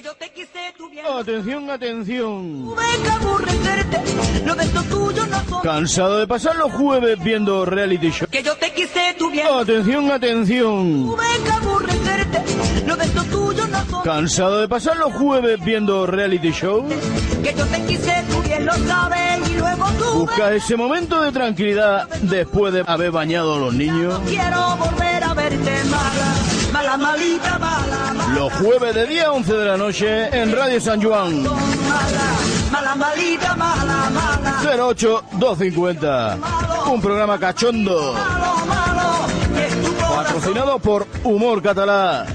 Que yo te quise, tú bien. Atención, atención. Tuve que aborrecerte. Lo de esto tuyo no son. ¿Cansado de pasar los jueves viendo reality show? Que yo te quise, tú bien. Atención, atención. Tuve que aborrecerte. Lo de esto tuyo no son. ¿Cansado de pasar los jueves viendo reality show? Que yo te quise, tú bien lo sabes. Y luego tú. Busca ese momento de tranquilidad después de haber bañado a los niños. Quiero volver a verte mala. Mala, malita, mala, mala. Los jueves de día 11 de la noche en Radio San Juan. Mala, malita, mala, mala. 08250. Un programa cachondo. Malo, malo. Patrocinado por Humor Catalá.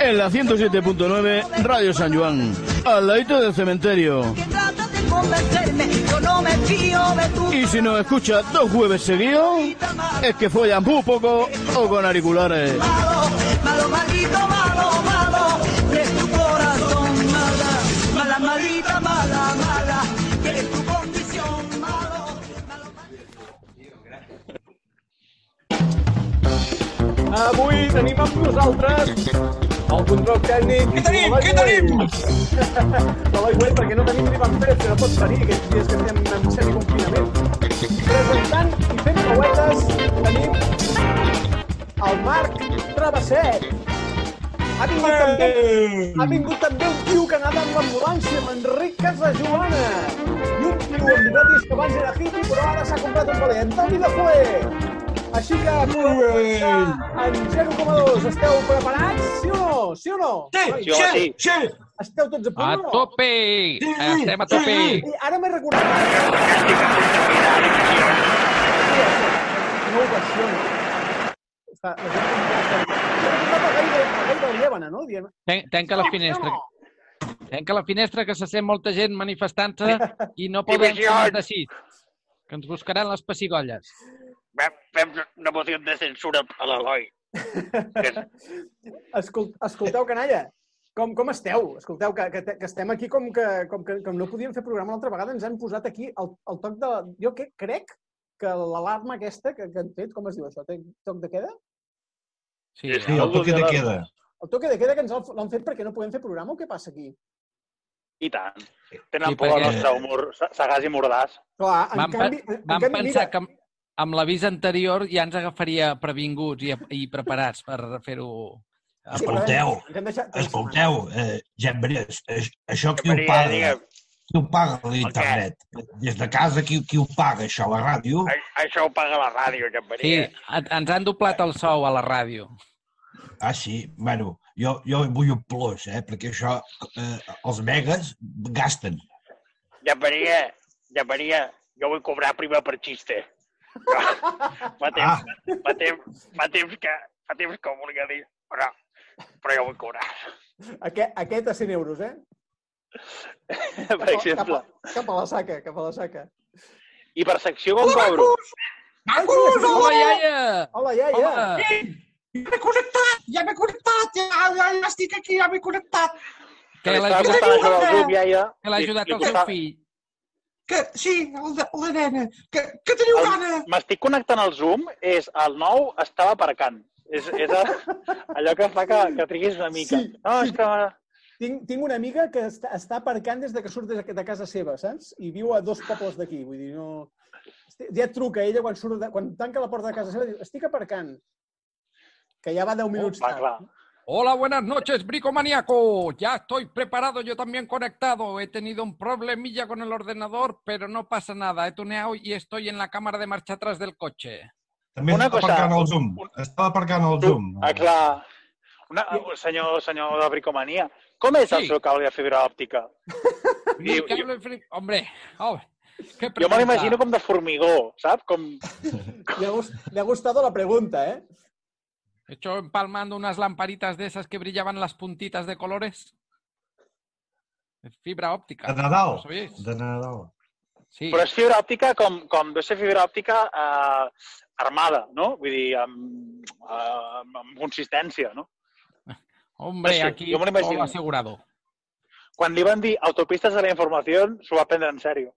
En la 107.9 Radio San Juan. Al ladito del cementerio. que trata de convencerme. Yo no me fío de tu. Y si nos escucha dos jueves seguidos, es que follan muy poco o con auriculares. Malo, malo, malito, malo, malo. Que es tu corazón. Mala, mala, malita, mala, mala. Que es tu condición. Malo, malo, Avui tenim amb nosaltres el control tècnic... Què tenim? Què tenim? De l'aigüet, perquè no tenim l'Ivan Pérez, que no pot venir aquests dies que estem en semiconfinament. Presentant i fent pauetes tenim el Marc Travesset. Ha vingut, també, ha vingut també un tio que anava amb l'ambulància, l'Enric Casajoana. I un tio amb bigotis que abans era hippie, però ara s'ha comprat un valer. Antoni de Fué. Així que Molt bé. en 0,2 esteu preparats? Sí o no? Sí o no? Sí, Noi, sí, sí. Esteu tots a punt A o no? tope! Sí, Estem a tope! I ara m'he recordat. No ho qüestiono. Està, Llevana, no? Ten, tanca la "No, finestra. no". Tanca la finestra que se sent molta gent manifestant-se i no poden ser més de sis. Que ens buscaran les pessigolles. Fem, fem una moció de censura a l'Eloi. Escol, escolteu, canalla, com, com esteu? Escolteu, que, que, que estem aquí com que, com que com no podíem fer programa l'altra vegada, ens han posat aquí el, el toc de... Jo que, crec que l'alarma aquesta que, que han fet, com es diu això? Té Toc de queda? Sí, Sí, Sí, el toque de queda. El toque de queda que ens l'han fet perquè no podem fer programa o què passa aquí? I tant. Tenen Sí, por al perquè- nostre humor sa- sagàs i mordàs. Clar, en Vam, canvi... en vam canvi, pensar mira, que amb, l'avís anterior ja ens agafaria previnguts i, i preparats per fer-ho... Escolteu, Escolteu, eh, eh, això qui ho paga? digue'm, Qui ho paga l'internet? Des de casa, qui, qui ho paga, això, la ràdio? a- això ho paga la ràdio, que Sí, ens han doblat el sou a la ràdio. Ah, sí? Bueno, jo, jo vull un plus, eh, perquè això, eh, els megas gasten. Ja Maria, ja Maria, jo vull cobrar primer per xiste. Fa temps, Ah. fa temps, fa temps que, fa temps que ho volia dir, però, però jo vull cobrar. Aquest, aquest a 100 euros, eh? per exemple. Cap a, cap a la saca, cap a la saca. I per secció com cobro? Ai, sí, Hola, iaia! Hola, iaia. Hola! Ja m'he connectat, ja m'he connectat, ja, ja, ja estic aquí, ja m'he connectat. Que l'ha ajudat, ajudat li el seu fill. Que, sí, el de, la nena, que, que teniu El- gana. M'estic connectant al Zoom, és el nou estava aparcant. És, és a- allò que fa que, que triguis una mica. Sí, no, sí. és que... Tinc, tinc una amiga que està, està aparcant des de que surt de, de casa seva, saps? I viu a dos pobles d'aquí, vull dir, no... Ja et truca ella quan, surt de, quan tanca la porta de casa seva, diu, estic aparcant. Que ja va 10 minuts va, tard. clar. Hola, buenas noches, bricomaniaco. Ya estoy preparado, yo también conectado. He tenido un problemilla con el ordenador, pero no pasa nada. He tuneado y estoy en la cámara de marcha atrás del coche. També Una cosa- aparcant el Zoom. Estava aparcant el Zoom. Ah, clar. Una, senyor, senyor de bricomania, com és el Sí. seu cable de fibra òptica? Mi cable fri- Hombre, oh, Jo me l'imagino com de formigó, saps? Com... Le ha, gust- le ha gustado la pregunta, ¿eh? He hecho empalmando unas lamparitas de esas que brillaban las puntitas de colores. Es fibra óptica. De Nadal. ¿Lo sabéis? De Nadal. Sí. Però és fibra òptica com, com deu ser fibra òptica eh, armada, no? Vull dir, amb, eh, amb consistència, no? Hombre, Sí, aquí yo me lo imagino. todo asegurado. Quan li van dir autopistes de la informació, s'ho va prendre en sèrio.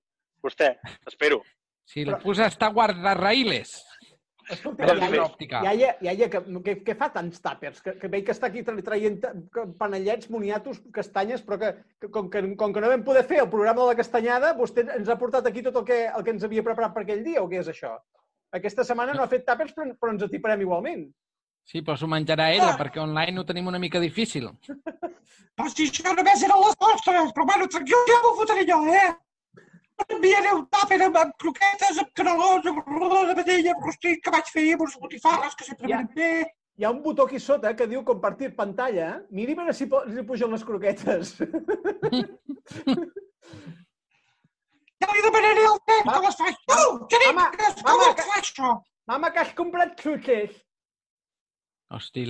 Vostè, espero. Si le puse hasta guardarraíles. Doncs bé. fibra òptica. iaia, iaia, que, que, que fa tants tàpers? Que, que veig que està aquí tra- traient panellets, moniatos, castanyes, però que, que, com, que com que no vam poder fer el programa de la castanyada, vostè ens ha portat aquí tot el que, el que ens havia preparat per aquell dia, o què és això? Aquesta setmana no ha fet tàpers, però, però ens atiparem igualment. Sí, però s'ho menjarà ella, perquè online ho tenim una mica difícil. Però si això només eren les nostres, però bueno, tranquil, ja m'ho fotré jo, eh? Enviaré un tàper amb, amb croquetes, amb canelons, amb rodó de vedella, amb rostit que vaig fer, amb uns botifarres que sempre Ja. venen bé. Hi ha un botó aquí sota que diu compartir pantalla. Miri a veure si, si pugen les croquetes. Ja li demanaré al nen Va. que les faig. Xavier, Home, que es- que- fa això? Mama, que has comprat xutxes. Hosti,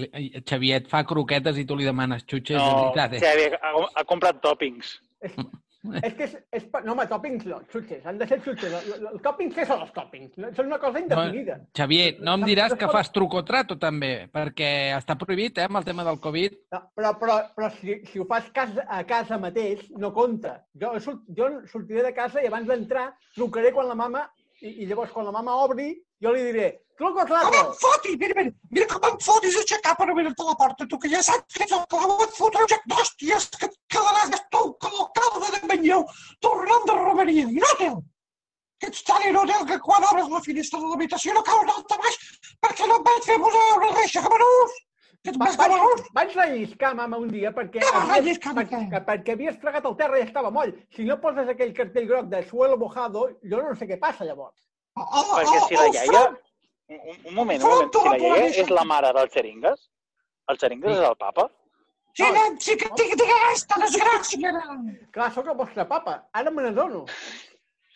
Xavier et fa croquetes i tu li demanes xutxes, de No, veritat, eh? Xavi, ha, ha comprat toppings. És que és, és. No, home, tòpings no, xutxes. Han de ser xutxes. El, el, el tòpings, què són els tòpings? No, Són una cosa indefinida. Xavier, no em diràs que fas truc o trato, també, perquè està prohibit, eh, amb el tema del Covid. No, però però, però si, si ho fas cas, a casa mateix, no compta. Jo, surt, jo sortiré de casa i abans d'entrar trucaré quan la mama, i, i llavors quan la mama obri, jo li diré, truco o Com em trato? foti? Mira, mira, mira com em fotis aixecar per obrir-te la porta, tu que ja saps que ets el clau, et fotré un joc d'hòsties que et quedaràs Manlleu tornant de romeria. Inútil! Que ets tan inútil que quan obres la finestra de l'habitació no caus d'alta baix perquè no et vaig fer posar una reixa camarús! Que ets Va, més camarús! vaig, vaig relliscar, mama, un dia, perquè, Què vas havies- relliscar, perquè, perquè havies fregat el terra i estava moll. Si no poses aquell cartell groc de suelo mojado, jo no sé què passa llavors. Oh, oh, Perquè si la oh, iaia... front- Un, un- moment, un moment. Si la iaia és la mare del Xeringues, el Xeringues és el papa? Sí, nen, sí que tinc aquesta desgràcia, nen. Clar, sóc el vostre papa, ara me n'adono.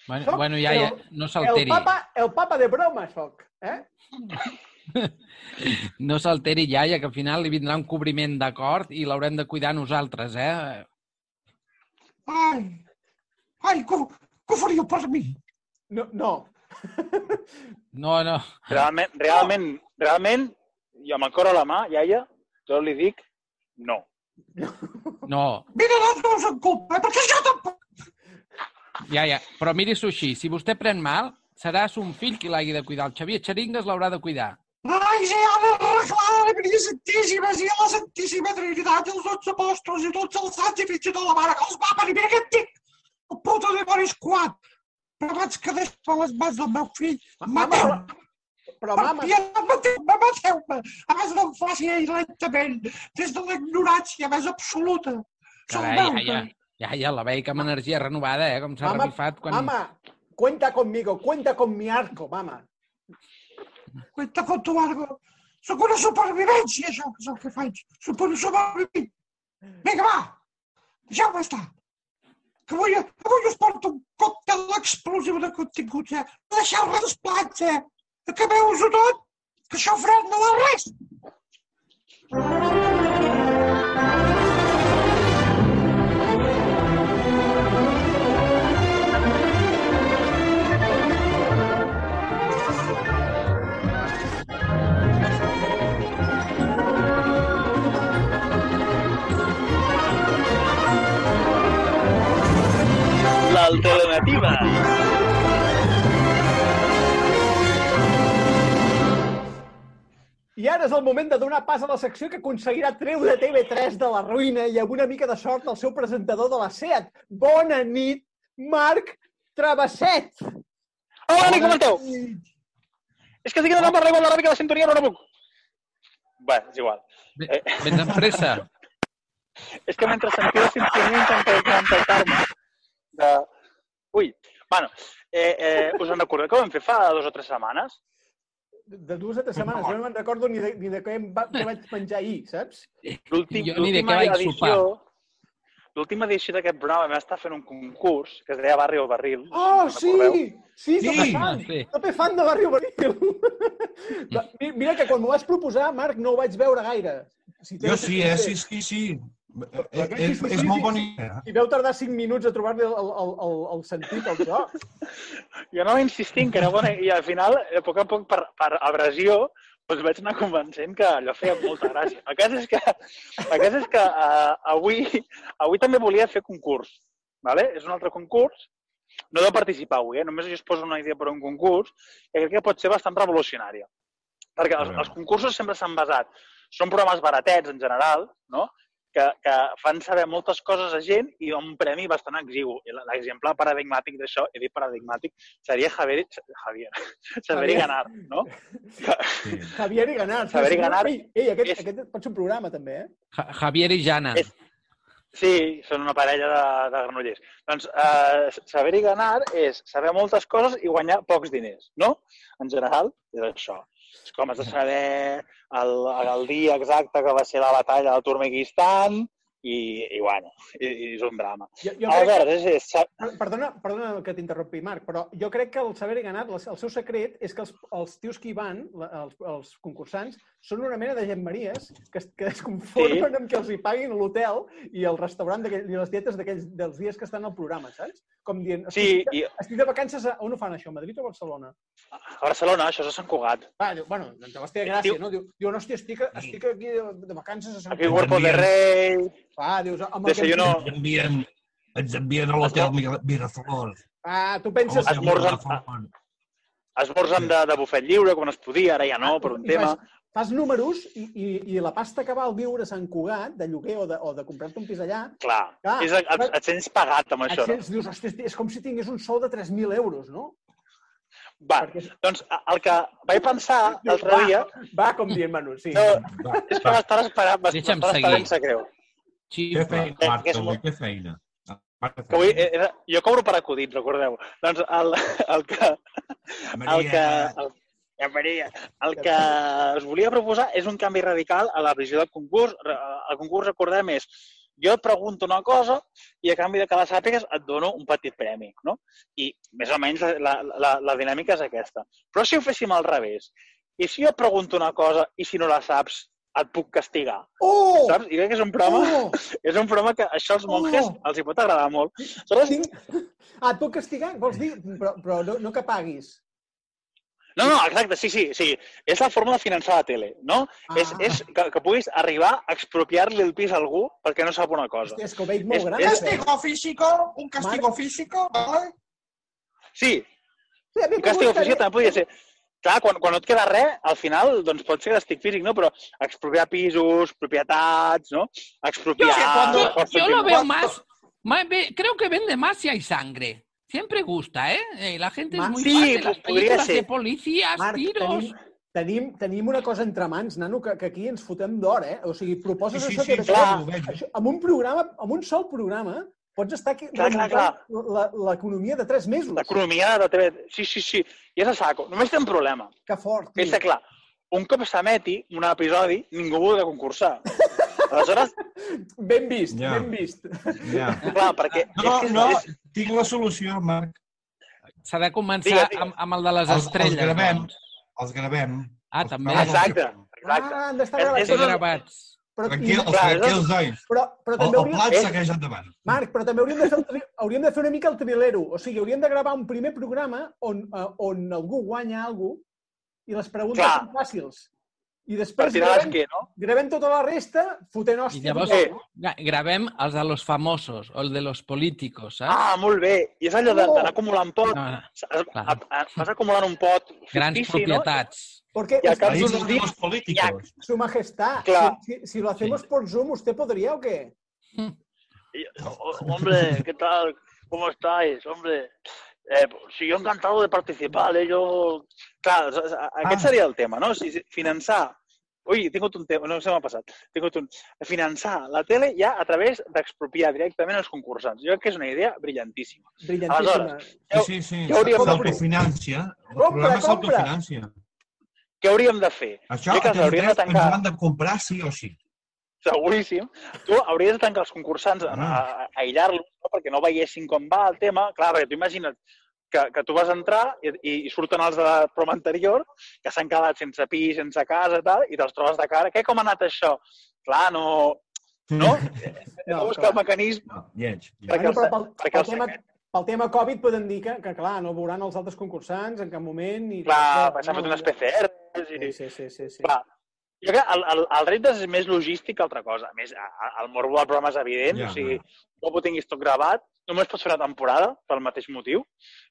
Bueno, Soc bueno ja, ja, el- no El s'alteri. papa, el papa de broma sóc, eh? No s'alteri, iaia, que al final li vindrà un cobriment d'acord i l'haurem de cuidar nosaltres, eh? Ai, ai, que, que ho faríeu per mi? No, no. No, no. Realment, realment, realment, i amb el cor a la mà, iaia, jo li dic no. No, Mira, no us en culpa, perquè jo tampoc. iaia, però miri-s'ho així. Si vostè pren mal, serà son fill qui l'hagi de cuidar. El Xavier Xeringues l'haurà de cuidar. Ai, sí, ha d'arreglar la Maria Santíssima, sí, la Santíssima Trinitat, i els dotze apòstols, i tots els sants, i fins i tot la mare que els va parir. Mira aquest tic! El puto dimoni és quat! Però abans que deixi les mans del meu fill, Mama! Però, Per mama, mateu-me! Abans no em faci ell lentament, des de la ignorància més absoluta. Carai, veu, iaia, iaia, la veig amb energia renovada, eh? Com s'ha revifat quan... mama, cuenta conmigo, cuenta con mi arco, mama. Cuenta con tu algo. Sóc una supervivència, això, que és el que faig. Sóc una supervivent. Vinga, va! Deixeu-me estar. Que avui, avui us porto un còctel explosiu de continguts, eh? No deixeu res plats, eh? Acabeu-vos-ho tot, que això fred no val res. L'alternativa. Moment de donar pas a la secció que aconseguirà treure TV3 de la ruïna i amb una mica de sort el seu presentador de la SEAT. Bona nit, Marc Travesset! Hola, Ani, com esteu? És que estic donant per l'aigua de la sintonia, però no puc. Bé, és igual. Ve- Vens amb pressa. És que mentre sentia la sintonia intento empaltar-me. De... Ui, bueno, eh, eh, us en recordeu que ho vam fer fa dues o tres setmanes? De dues o tres setmanes, jo no me'n recordo ni de, ni de què, em va, què vaig penjar ahir, saps? L'últim- Jo ni de què vaig edició... L'última edició d'aquest programa vam estar fent un concurs que es deia Barri o Barril. Oh, en sí! recordeu? Sí, Sí. sí, fan. Sí. Fan de Barri Barril. Mi- Mira que quan m'ho vas proposar, Marc, no ho vaig veure gaire. Si Jo sí, eh? Sí, sí, sí. Eh, sí, És sí, molt idea. I veu tardar 5 minuts a trobar-li el, el, el, el sentit al joc. Jo anava insistint que era bona i al final, a poc a poc, per, per abrasió, doncs vaig anar convencent que allò feia molta gràcia. El cas és que, el cas és que uh, avui, avui també volia fer concurs. Vale? És un altre concurs. No he de participar avui, eh? només jo us poso una idea per a un concurs que crec que pot ser bastant revolucionària. perquè els, els concursos sempre s'han basat... Són programes baratets, en general, no? Que, que fan saber moltes coses a gent i un premi bastant exigu. I L'exemple paradigmàtic d'això, he dit paradigmàtic, seria Javier, Javier, Xavier Javier. Ganar, no? Sí. Javier i Ganar. Javier i Ganar Ei, ei aquest, és- aquest pot ser un programa, també, eh? Ja- Javier i Jana. És- Sí, són una parella de, de granollers. Doncs eh, saber i ganar és saber moltes coses i guanyar pocs diners, no? En general, és això. Com has de saber el, el dia exacte que va ser la batalla del Turmequistan i, i bueno, i, i és un drama. Jo, jo Albert, que... és, és, Perdona, perdona que t'interrompi, Marc, però jo crec que el saber i ganar, el seu secret és que els, els tios que hi van, els, els concursants, són una mena de gemmaries que, es- que es conformen Sí. amb que els hi paguin l'hotel i el restaurant i les dietes dels dies que estan al programa, saps? Com dient, Sí, estic, i estic de vacances a... On ho fan, això? A Madrid o a Barcelona? a Barcelona, això és a Sant Cugat. Ah, diu, bueno, doncs té gràcia, Diu- no? Diu, diu no, hòstia, estic, estic aquí de, de vacances a Sant Aquí, Cugat. Cuerpo de Rei... Ah, dius, amb el Desayuno- que... Ens envien, ens envien a l'hotel Mir- Miraflor. Ah, tu a penses... Miraflor. Esmorzem de, de bufet lliure, quan es podia, ara ja no, per un I tema. Fas, números i, i, i la pasta que val viure a Sant Cugat, de lloguer o de, o de comprar-te un pis allà, Clar, Clar. és, et, et sents pagat amb això, et no? sents, dius, hòstia, és com si tingués un sou de 3.000 euros, no? Va, Perquè- doncs el que vaig pensar l'altre Va, dia Va, com dient Manu, sí. No, Va, és que m'estàs esperant, seguir. esperant, se creu. Feina, Eh, Marc, que és avui molt- té feina. Que avui, feina. era, jo cobro per acudit, recordeu. Doncs el, el que... El Maria, que, el, ja Maria, el que us volia proposar és un canvi radical a la visió del concurs. El concurs, recordem, és jo et pregunto una cosa i a canvi de que la sàpigues et dono un petit premi, no? I més o menys la, la, la dinàmica és aquesta. Però si ho féssim al revés, i si jo et pregunto una cosa i si no la saps, et puc castigar, Oh! saps? I crec que és un programa, Oh! és un programa que això als monjes Oh! els hi pot agradar molt. Aleshores, Tinc... Ah, et puc castigar? Vols dir? Però, però no, no que paguis. No, no, exacte, sí, sí, sí. És la forma de finançar la tele, no? Ah. És, és que, que puguis arribar a expropiar-li el pis a algú perquè no sap una cosa. Hòstia, és que ho veig molt És- gran. Un és- això. castigo físico, un castigo físico, ¿vale? Sí, Sí, un gustaria- oficial també podria ser... Clar, quan, quan no et queda res, al final doncs pot ser càstig físic, no? Però expropiar pisos, propietats, no? Expropiar... Yo sé, cuando- Yo, yo lo veo más, creo que vende más si hay sangre. Siempre gusta, ¿eh? Eh, La gente es Ma- muy Sí, fan de podría películas de ser. policías, Marc, tiros. tenim, tenim, tenim una cosa entre mans, nano, que, que aquí ens fotem d'or, eh? O sigui, proposes Sí, sí, això sí, que sí, clar. això, amb un programa, amb un sol programa, pots estar aquí Clar, l'economia de tres mesos. L'economia de TV... Sí, sí, sí. I és a saco. Només té un problema. Que fort, Que és tio. que, clar, un cop s'emeti un episodi, ningú vulgui concursar. Aleshores, Ben vist, Ja. ben vist. Ja. clar, perquè... No, és que no, és- tinc la solució, Marc. S'ha de començar Digue, digue. amb, amb el de les Els, els estrelles. gravem, doncs. els gravem. Ah, Els també. els Exacte, exacte. Ah, han d'estar gravats. és Ser gravats. Però, Tranquil, i, els Clar, tranquils, nois. però, però El, també el hauríem, plat és- segueix endavant. Marc, però també hauríem de, fer el, tri- hauríem de fer una mica el trilero. O sigui, hauríem de gravar un primer programa on, uh, on algú guanya alguna i les preguntes Clar. són fàcils. I després gravem, l'esquer, no? gravem tota la resta fotent I hòstia. llavors Sí. gra- gravem els de los famosos o el de los políticos, saps? Ah, molt bé. I és allò Oh. d'anar acumulant pot. No, no, Vas acumulant un pot grans fictici, no? propietats. Porque Y acá son días- los políticos. su majestad, Claro. si, si- si lo hacemos por Zoom, ¿usted podría o qué? Hombre, ¿qué tal? ¿Cómo estáis? Hombre, eh, si yo encantado de participar, eh, yo... Clar, aquest Ah. seria el tema, no? Si, si- finançar... Ui, he tingut un tema, no se m'ha passat. He tingut un... Finançar la tele ja a través d'expropiar directament els concursants. Jo crec que és una idea brillantíssima. Brillantísima. Sí, sí, sí. Ja hauríem de- S'autofinancia. El Compra, programa compra. s'autofinancia. Què hauríem de fer? Això que a s'haurien de TV3 ens tancar. l'han de comprar sí o sí. seguríssim, tu hauries de tancar els concursants, a, a, a aïllar-los, no? perquè no veiessin com va el tema. Clar, perquè tu imagina't que, que tu vas entrar i, i, i surten els de la prova anterior, que s'han quedat sense pis, sense casa, tal, i te'ls trobes de cara. Què, com ha anat això? Clar, no... No? Hem de No, buscar clar. el mecanisme No, lleig. lleig. perquè però pel, perquè pel, tema, pel tema Covid podem dir que, que, clar, no veuran els altres concursants en cap moment. I Clar, s'han fet unes PCRs i... Sí, sí, sí. sí, sí. Clar, jo crec que el, el, el repte és més logístic que altra cosa. A més, el morbo del programa és evident, Ja, o sigui, cop ho tinguis tot gravat, només pots fer una temporada pel mateix motiu,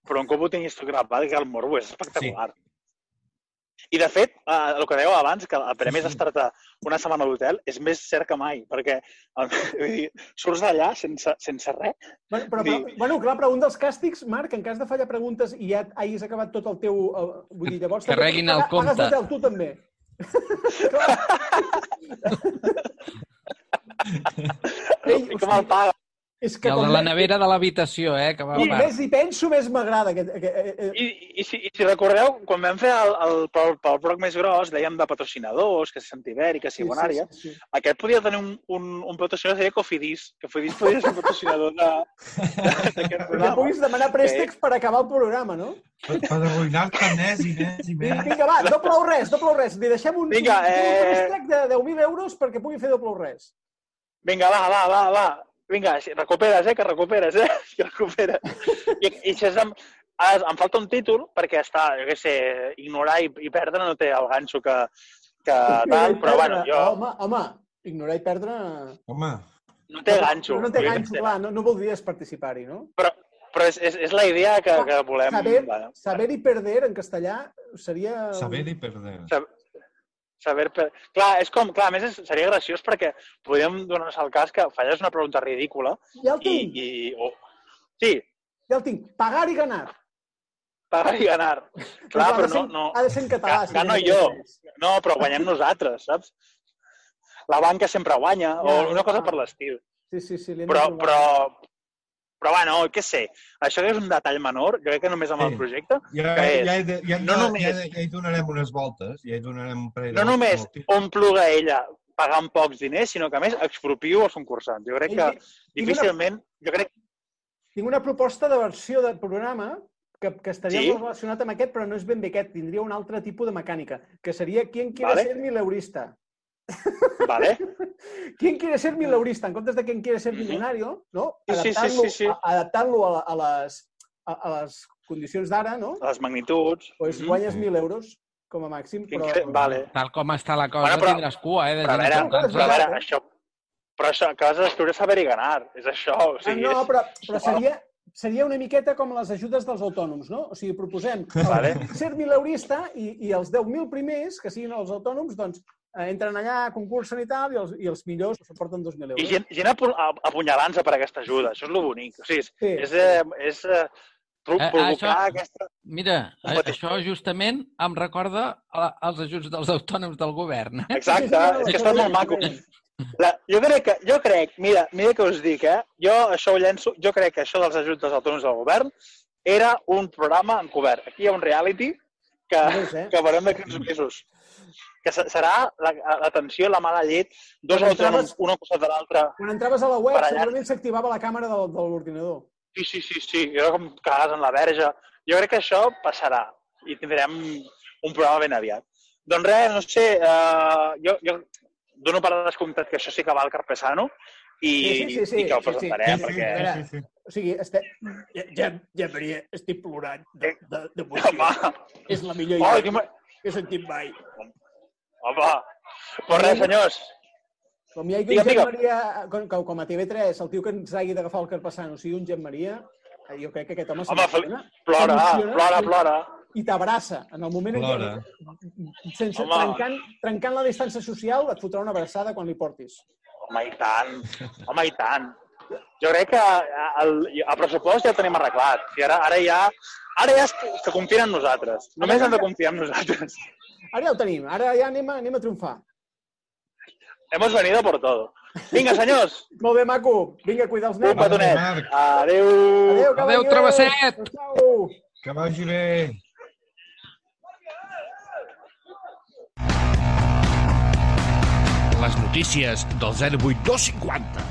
però un cop ho tinguis tot gravat, que el morbo és espectacular. I, de fet, eh, el que dèieu abans, que el premi és estar una setmana a l'hotel, és més cert que mai, perquè el, vull dir, surts d'allà sense, sense res. Bueno, però, Sí. però, bueno, clar, però un dels càstigs, Marc, en cas de fallar preguntes i ja hagis acabat tot el teu... Vull dir, llavors... Carreguin el compte. Pagues l'hotel, tu també. Ei, I com el paga. És I que el de la nevera de l'habitació, eh? Que va I a més hi penso, més m'agrada. aquest- aquest- eh, eh, I, i, si, I si recordeu, quan vam fer el, el, pel, pel bloc més gros, dèiem de patrocinadors, que si Santiberi, que si Bonària, sí, sí, sí. aquest podia tenir un, un, un patrocinador que deia Cofidis, que Cofidis podia ser un patrocinador d'aquest programa. puguis demanar préstecs per acabar el programa, no? Per, per arruïnar-te més i més i més. Vinga, va, no plou res, no plou res. Li deixem un, Vinga, un, un eh, préstec de 10.000 euros perquè pugui fer no plou res. Vinga, va, va, va, va. Vinga, si recuperes, eh, que recuperes, eh? Que recuperes. I, i si és amb, ah, em falta un títol perquè està, jo què sé, ignorar i, i perdre no té el ganxo que, que tal, però bueno, jo Home, home, ignorar i perdre... Home, no té ganxo. No té Vull dir, ganxo, clar, no, no voldries participar-hi, no? Però, però és, és, és la idea que, que volem... Saber, bueno, saber i perder en castellà seria... saber i perder. sab- saber... Per... Clar, és com... Clar, a més és, seria graciós perquè podríem donar-nos el cas que falles una pregunta ridícula Ja el i... tinc, i oh, sí, ja el tinc. Pagar i ganar. pagar i ganar. Clar, però ser, no... no... Ha de ser en català. Ga- si gano no jo. No, però guanyem nosaltres, saps? La banca sempre guanya, o Ja, una cosa per l'estil. Sí, sí, sí. Però, però, però, bueno, què sé, això és un detall menor, jo crec que només amb el Sí. projecte, Ja, que és, ja, de- ja, no ja, només- ja, ja hi donarem unes voltes, ja hi donarem un parell no només voltes. omplo ella pagant pocs diners, sinó que a més expropio els concursants. Jo crec que Ei, tinc una- difícilment, jo crec Tinc una proposta de versió del programa que, que estaria Sí? molt relacionat amb aquest, però no és ben bé aquest. Tindria un altre tipus de mecànica, que seria ¿Quién quiere Vale. ser mileurista? Vale? ¿Quién quiere ser mileurista? En comptes de ¿Quién quiere ser millonario? No? Sí, sí, sí, Adaptant-lo sí, sí. a- adaptant-lo a, a, les, a, a les condicions d'ara, no? Les magnituds. Pues guanyes Sí. 1.000 euros com a màxim, però... cre- Vale. Tal com està la cosa, Bueno, però- tindràs cua, eh? De Però a veure, però a veure, eh? això... Però això, que has d'escriure saber i ganar, és això. O Ah, sigui, no, és... però, però seria, seria una miqueta com les ajudes dels autònoms, no? O sigui, proposem Vale. ser mileurista i, i els 10.000 primers, que siguin els autònoms, doncs entren allà, concursen i tal, i els, i els millors s'aporten 2.000 euros. I gent, gent apu- a- apunyalant-se per aquesta ajuda. Això és lo bonic. O sigui, és, Sí. és, eh, és eh, pro Eh, provocar això- aquesta... Mira, a- això justament em recorda a- als ajuts dels autònoms del govern. eh? Exacte, Sí, sí, no, és que està molt maco. La, jo crec que, jo crec, mira, mira que us dic, eh? Jo això ho llenço, jo crec que això dels ajuts dels autònoms del govern era un programa encobert. Aquí hi ha un reality que, Veus, eh? que veurem d'aquí uns mesos. Que se- serà la- l'atenció, la mala llet, dos Quan autònoms, entraves- un al costat de l'altre. Quan entraves a la web, allà. segurament s'activava la càmera del, de l'ordinador. Sí, sí, sí, sí, era com cagades en la verge. Jo crec que això passarà i tindrem un programa ben aviat. Doncs res, no sé, uh, jo, jo dono per descomptat que això sí que va al Carpesano i, Sí, sí, sí, sí, i que ho sí, sí. presentarem, Sí, sí, perquè... veure, sí, sí. O sigui, este... ja, ja, ja Maria, estic plorant de, de, de Home, És la millor oh, idea que, ma- que he sentit mai. Home, doncs res, senyors, Com hi hagi un digue'm. Maria, com, com com a TV3, el tio que ens hagi d'agafar el Carpassano sigui un Gent Maria, eh, jo crec que aquest home Home, s'emociona. plora, plora, plora. I t'abraça. En el moment en Plora. què, sense, Home. trencant, trencant la distància social, et fotrà una abraçada quan li portis. Home, i tant, home, i tant. Jo crec que el, el pressupost ja el tenim arreglat. I ara, ara ja, ara ja es, se confien en nosaltres. Només hem de confiar en nosaltres. Ara ja ho tenim, ara ja anem a, anem a triomfar. Hemos venido por todo. Vinga, senyors, Molt bé, maco. Vinga, cuida els un nens. petonet. Marc. Adéu. Adéu, Adéu, cavallers. travesset. Adéu. Que vagi bé. Les notícies del 08250.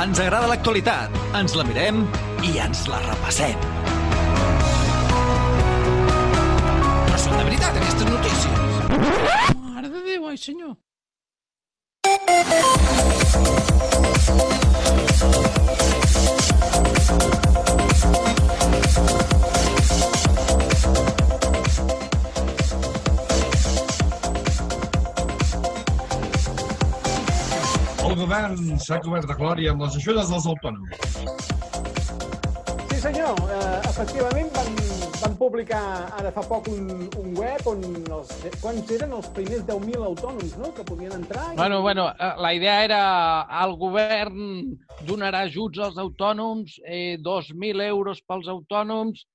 Ens agrada l'actualitat, ens la mirem i ens la repassem. Aquestes notícies. Mare de Déu, ai senyor. El govern s'ha cobert de glòria amb les ajudes dels autònoms. Sí, senyor, uh, efectivament van, van publicar ara fa poc un, un web on els, quants eren els primers 10.000 autònoms no? que podien entrar. i- Bueno, bueno, eh, la idea era el govern donarà ajuts als autònoms, eh, 2.000 euros pels autònoms,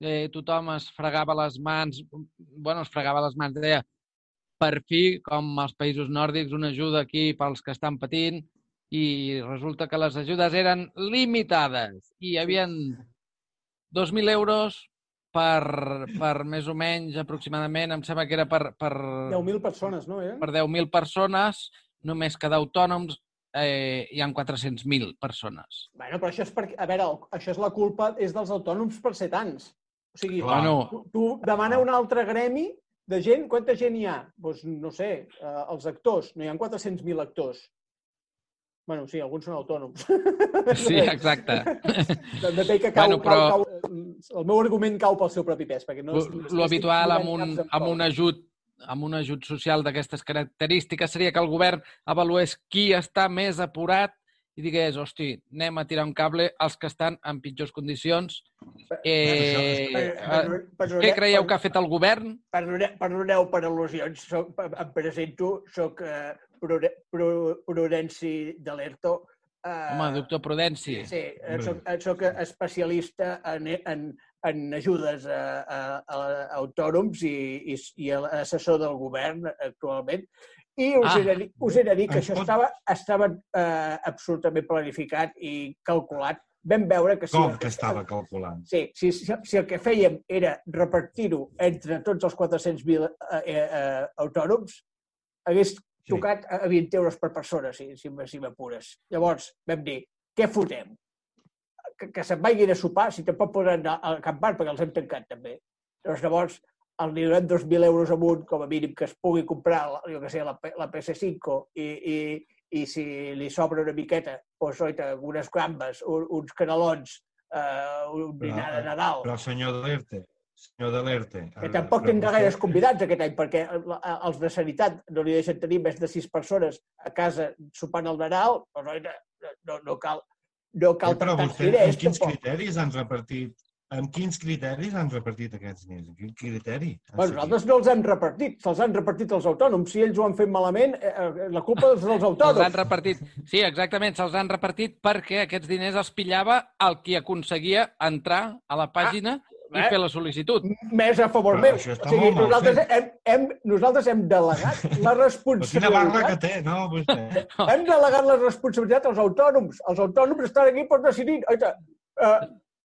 eh, tothom es fregava les mans, bueno, es fregava les mans, deia, per fi, com als països nòrdics, una ajuda aquí pels que estan patint, i resulta que les ajudes eren limitades i hi havia 2.000 euros per, per més o menys aproximadament, em sembla que era per, per, 10.000 persones, no? Eren? per 10.000 persones, només que d'autònoms eh, hi han 400.000 persones. Bueno, però això és perquè, a veure, això és la culpa és dels autònoms per ser tants. O sigui, Clar. Tu, tu demana un altre gremi de gent, quanta gent hi ha? Doncs no sé, eh, els actors, no hi ha 400.000 actors. Bueno, sí, alguns són autònoms. Sí, exacte. També té que cau, Bueno, però- cau, cau, el meu argument cau pel seu propi pes, perquè no... Lo, no lo estic habitual posant amb un, amb un ajut amb un ajut social d'aquestes característiques seria que el govern avalués qui està més apurat i digués, hosti, anem a tirar un cable als que estan en pitjors condicions. Eh, Per- per- per- què creieu que ha fet el govern? Perdoneu, perdoneu per al·lusions, soc, em presento, soc Prudenci d'Alerto. Uh, Home, doctor Prudenci. Sí, eh, soc, eh, soc especialista en, en, en ajudes a, a, a autònoms i, i, i assessor del govern actualment. I us, Ah. he, de dir, us he de dir que això pot- estava, estava eh, absolutament planificat i calculat. Vam veure que si, Com que estava calculant? Sí, si, si, si el que fèiem era repartir-ho entre tots els 400.000 eh, eh, autònoms, hagués tocat a 20 euros per persona, si, si, si m'apures. Llavors, vam dir, què fotem? Que, que se'n vagin a sopar, si tampoc podran anar al campar, perquè els hem tancat també. Doncs llavors, els li donem 2.000 euros amunt, com a mínim, que es pugui comprar, jo que sé, la, la PS5 i, i, i si li sobra una miqueta, doncs, oita, unes gambes, un, uns canelons, eh, un dinar de Nadal. Però, senyor Delerte, senyor Delerte... Que tampoc però tindrà vostè- gaires convidats aquest any, perquè els de Sanitat no li deixen tenir més de sis persones a casa sopant el Nadal, però no, no, no cal, no cal Eh, però vostè, diners, amb quins tampoc. criteris han repartit amb quins criteris han repartit aquests diners? Quin criteri? han Bueno, nosaltres no els hem repartit, se'ls han repartit els autònoms. Si ells ho han fet malament, eh, eh, la culpa és dels Se'ls han autònoms. repartit. Sí, exactament, se'ls han repartit perquè aquests diners els pillava el qui aconseguia entrar a la pàgina i eh? fer la sol·licitud. Més a favor Però meu. O sigui, mal nosaltres hem, hem, nosaltres hem delegat la Però quina barra que responsabilitat té, no, vostè? Hem delegat la responsabilitat als autònoms. Els autònoms estan aquí per decidir. Oita, uh,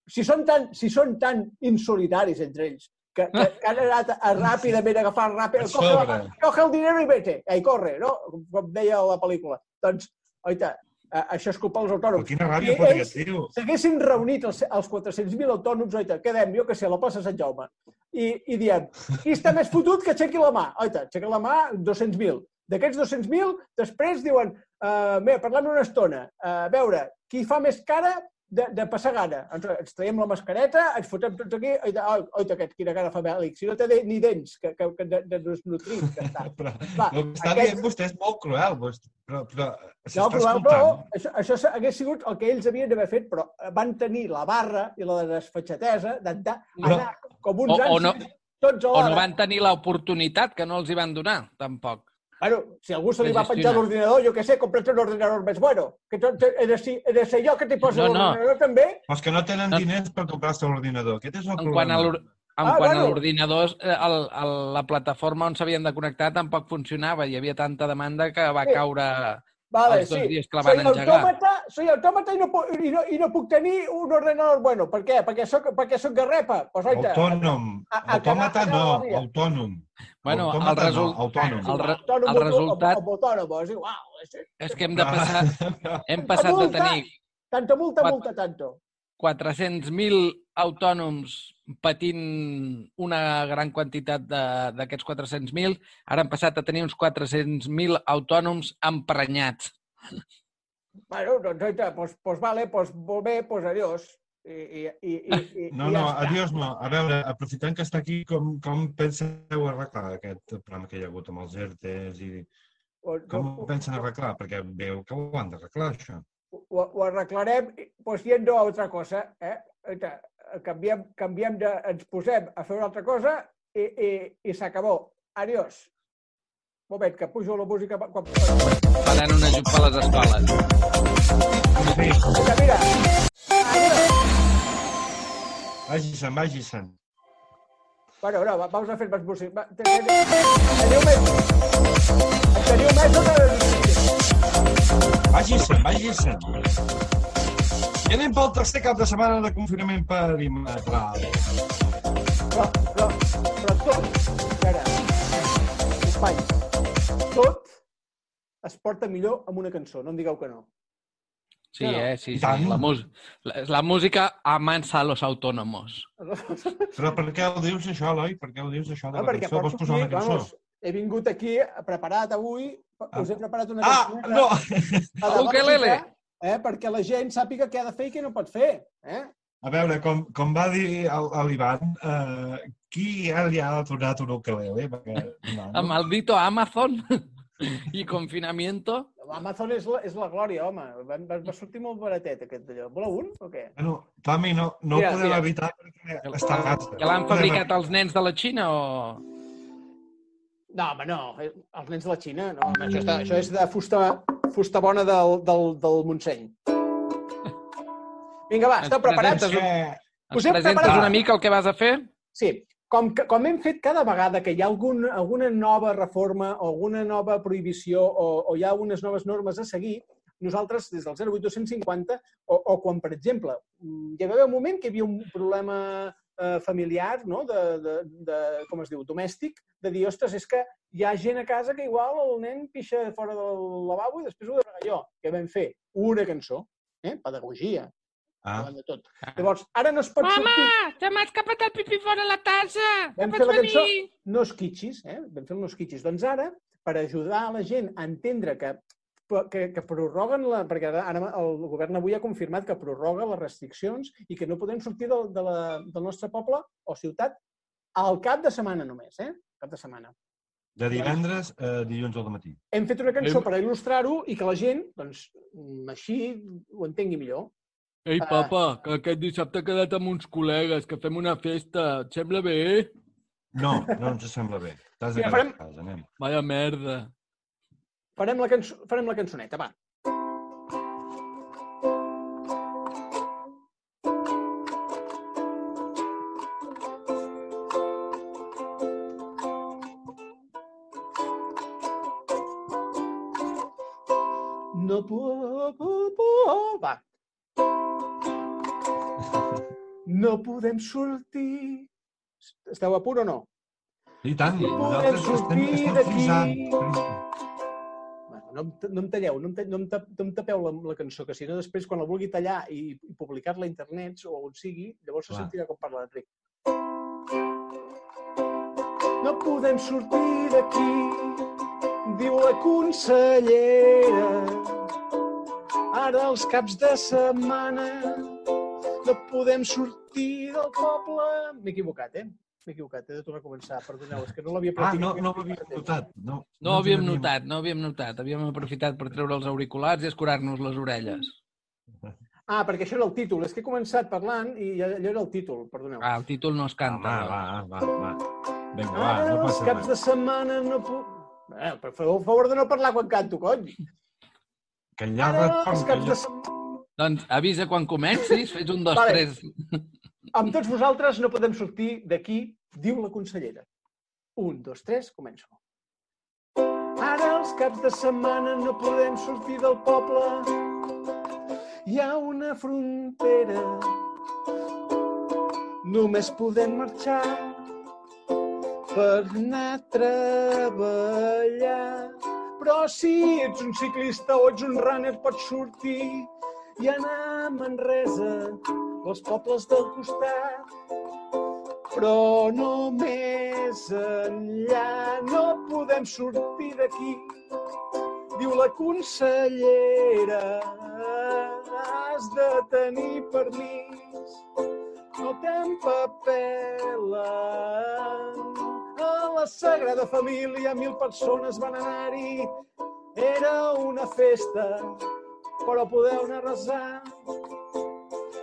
si, són tan, si són tan insolidaris entre ells, que, que, que han anat a, a ràpidament a agafar ràpid, coge, coge el dinero i vete, i corre, no? Com deia la pel·lícula. Doncs, oita, això és culpa dels Però autònoms. quina ràbia aquest tio. s'haguessin reunit els, els 400.000 autònoms, oita, quedem, jo que sé, a la plaça Sant Jaume, i, i diem, qui està més fotut que aixequi la mà? Oita, aixequi la mà, 200.000. D'aquests 200.000, després diuen, uh, bé, parlem una estona, uh, a veure, qui fa més cara de, de passar gana. Ens, ens traiem la mascareta, ens fotem tots aquí, oita, oi, oita aquest, quina cara fa bèl·lic, si no té de- ni dents, que, que, que de, de desnutrit que està. Però, Va, el que està aquest- dient vostè és molt cruel, vostè, però, però No, s'està però, però escoltant. això, això hagués sigut el que ells havien d'haver fet, però van tenir la barra i la desfatxatesa d'anar No. anar com uns O- o no- tots O alhora. no van tenir l'oportunitat, que no els hi van donar, tampoc. Bueno, si algú se li va penjar l'ordinador, jo què sé, compra't un ordinador més bueno. Que tot, he, de, ser- he de ser jo que t'hi poso No, no. l'ordinador també. Els que no tenen No. diners per comprar-se l'ordinador. Aquest és el En a problema. l'or- en Ah, quant a bueno. l'ordinador, eh, el, el, la plataforma on s'havien de connectar tampoc funcionava. Hi havia tanta demanda que va Sí. caure Vale, els dos sí. dies que la van soy engegar. autòmata, soy autòmata i no, pu- i, no, i no puc tenir un ordenador bueno. Per què? Perquè soc, perquè soc garrepa. Pues, oita, Autònom. a- a Autòmata no, autònom. Bueno, el result- no, autònom. el re- autònom, el resultat- Autònom, és igual. És, que hem de passar... Hem passat de multa. tenir Tanto multa, multa, tanto. 400.000 autònoms patint una gran quantitat de- d'aquests 400.000, ara han passat a tenir uns 400.000 autònoms emprenyats. Bueno, doncs, oita, pues, pues vale, pues molt bé, pues adiós. I, i, i, i, No, i no, ja està. adiós no. A veure, aprofitant que està aquí, com, com penseu arreglar aquest problema que hi ha hagut amb els ERTEs i Pues, com no, ho pensen arreglar? Perquè veu que ho han d'arreglar, això. ho, ho arreglarem pues, yendo a otra cosa. Eh? Eta, Canviem, canviem de, ens posem a fer una altra cosa i, i, i s'acabó. Adiós. Un moment, que pujo la música. Quan, quan... Faran una jupa a les escoles. Mira, mira. Vagi-se'n, vagi-se'n. Bueno, no, va- vamos a fer més música. Teniu més... Teniu més o no? Vagi-se'n, vagi-se'n. I anem pel tercer cap de setmana de confinament perimetral. Però, però, però tot, espera, companys, tot es porta millor amb una cançó, no em digueu que no. Sí, No, eh? Sí, sí. La, mus la, la música amansa a los autónomos. Però per què ho dius, això, Eloi? Per què ho dius, això de Ah, la cançó? Vols posar aquí, una cançó? vamos, he vingut aquí preparat avui, us he preparat una Ah, cançoneta no! pedagògica, eh, perquè la gent sàpiga què ha de fer i què no pot fer. Eh? A veure, com, com va dir el- l'Ivan, eh, qui ja li ha donat un ukelele? Perquè, no, El maldito Amazon i confinamiento. Amazon és la, és la glòria, home. Va, va, va sortir molt baratet aquest d'allò. Voleu un o què? Bueno, Tomi, no, no Mira, ho podem mira. evitar perquè està a casa. Que l'han fabricat els nens de la Xina o... No, home, no. eh, Els nens de la Xina, no. Home, això, està, això és de fusta, fusta bona del, del, del Montseny. Vinga, va, esteu preparats? Us Ens hem presentes preparat- una mica el que vas a fer? Sí, com, que, com hem fet cada vegada que hi ha algun, alguna nova reforma o alguna nova prohibició o, o hi ha unes noves normes a seguir, nosaltres, des del 08250, o, o quan, per exemple, mm, hi va haver un moment que hi havia un problema eh, familiar, no? de, de, de, com es diu, domèstic, de dir, ostres, és que hi ha gent a casa que igual el nen pixa fora del lavabo i després ho de regar jo. Què vam fer? Una cançó, eh? pedagogia, Ah. de tot. Llavors, ara no es pot sortir... te m'has escapat el pipí fora la tassa! Vam fer la cançó No esquitxis, eh? Vam fer el No esquitxis. Doncs ara, per ajudar a la gent a entendre que, que, que prorroguen la... Perquè ara, el govern avui ha confirmat que prorroga les restriccions i que no podem sortir del, de la, del nostre poble o ciutat al cap de setmana només, eh? Cap de setmana. De divendres a dilluns al matí. Hem fet una cançó Em- per il·lustrar-ho i que la gent, doncs, mm, així ho entengui millor. Ei, Ah. papa, que aquest dissabte he quedat amb uns col·legues, que fem una festa. Et sembla bé? No, no ens sembla bé. T'has de quedar farem- a casa, anem. Vaya merda. Farem la, cançó, farem la cançoneta, va. No. Va. No podem sortir... Esteu a punt o no? I tant, podem nosaltres estem, sortir d'aquí. No, no em talleu, no em, no em, ta- no em tapeu la, la cançó, que si no després quan la vulgui tallar i, i publicar-la a internet o on sigui, llavors se Clar. sentirà com parla l'Enric. No podem sortir d'aquí, diu la consellera. Ara els caps de setmana no podem sortir del poble. M'he equivocat, eh? M'he equivocat, he de tornar a començar, perdoneu, és que no l'havia Ah, no, no ho havíem notat. No, No ho ens havíem notat, no ho havíem notat. Havíem aprofitat per treure els auriculars i escurar-nos les orelles. Ah, perquè això era el títol. És que he començat parlant i ja- allò era el títol, perdoneu. Ah, el títol no es Va, canta. va, va, va. Vinga, va, Ara no els passa caps de res. setmana no puc... Eh, per favor, favor de no parlar quan canto, cony. Que ja Ara els caps de setmana... Doncs avisa quan comencis, fes un, dos, Vale. tres... Amb tots vosaltres no podem sortir d'aquí, diu la consellera. Un, dos, tres, començo. Ara els caps de setmana no podem sortir del poble. Hi ha una frontera. Només podem marxar per anar a treballar. Però si ets un ciclista o ets un runner pots sortir i anar a Manresa o als pobles del costat. Però no més enllà no podem sortir d'aquí, diu la consellera. Has de tenir permís, no t'empapelen. A la Sagrada Família mil persones van anar-hi. Era una festa però podeu anar a resar,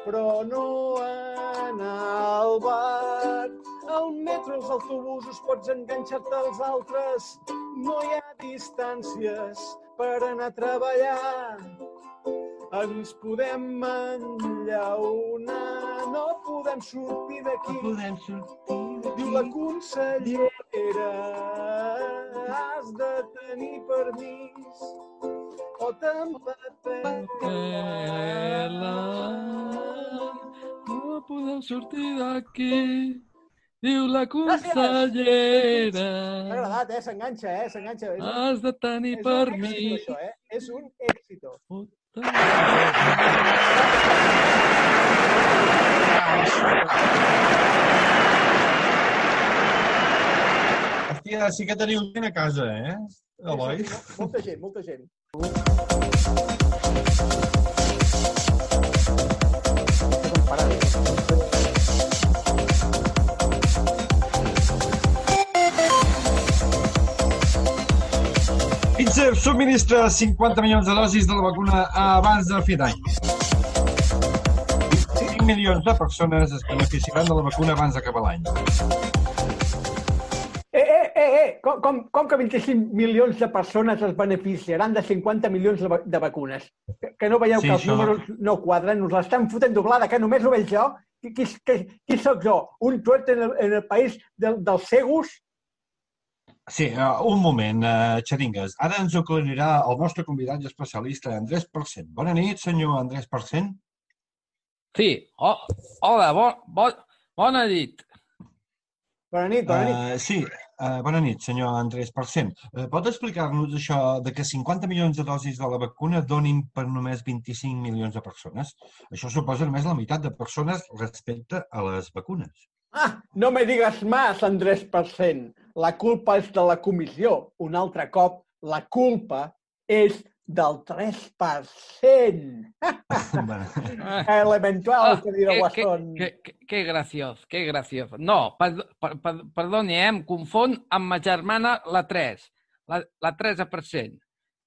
però no anar al bar. Al metro, als autobusos, pots enganxar-te als altres. No hi ha distàncies per anar a treballar. Ens podem enllaunar, no podem sortir d'aquí. No podem sortir Diu la consellera, has de tenir permís o No podem sortir d'aquí. Diu la consellera. M'ha agradat, eh? S'enganxa, eh? S'enganxa. És un- Has de tenir és un permís. èxito, això, eh? És un èxito. Hòstia, sí que teniu gent a casa, eh? Eloi? Sí, sí, molta gent, molta gent. Pfizer subministra 50 milions de dosis de la vacuna abans de fi d'any. 5 milions de persones es beneficiaran de la vacuna abans d'acabar l'any. Eh, eh, eh, eh, com, com, com que 25 milions de persones es beneficiaran de 50 milions de, de vacunes? Que, que no veieu Sí, que els això- números no quadren? Us l'estan fotent doblada, que només ho veig jo? Qui, qui, qui, qui sóc jo? Un tuet en el, en el país del, dels cegos? Sí, uh, un moment, uh, xeringues. Ara ens aclarirà el nostre convidat i especialista, Andrés Percent. Bona nit, senyor Andrés Percent. Sí, oh, hola, bo, bo, bona nit. Bona nit, bona nit. Uh, sí, uh, bona nit, senyor Andrés Percent. Uh, pot explicar-nos això de que 50 milions de dosis de la vacuna donin per només 25 milions de persones? Això suposa només la meitat de persones respecte a les vacunes. Ah, no me digas más, Andrés Percent. La culpa és de la comissió. Un altre cop, la culpa és del 3%. Elemental, que dirà qué, Guasón. qué, qué, qué graciós, qué graciós. No, perd, per, per, perdoni, eh, em confon amb ma germana, la 3, la, la 13%.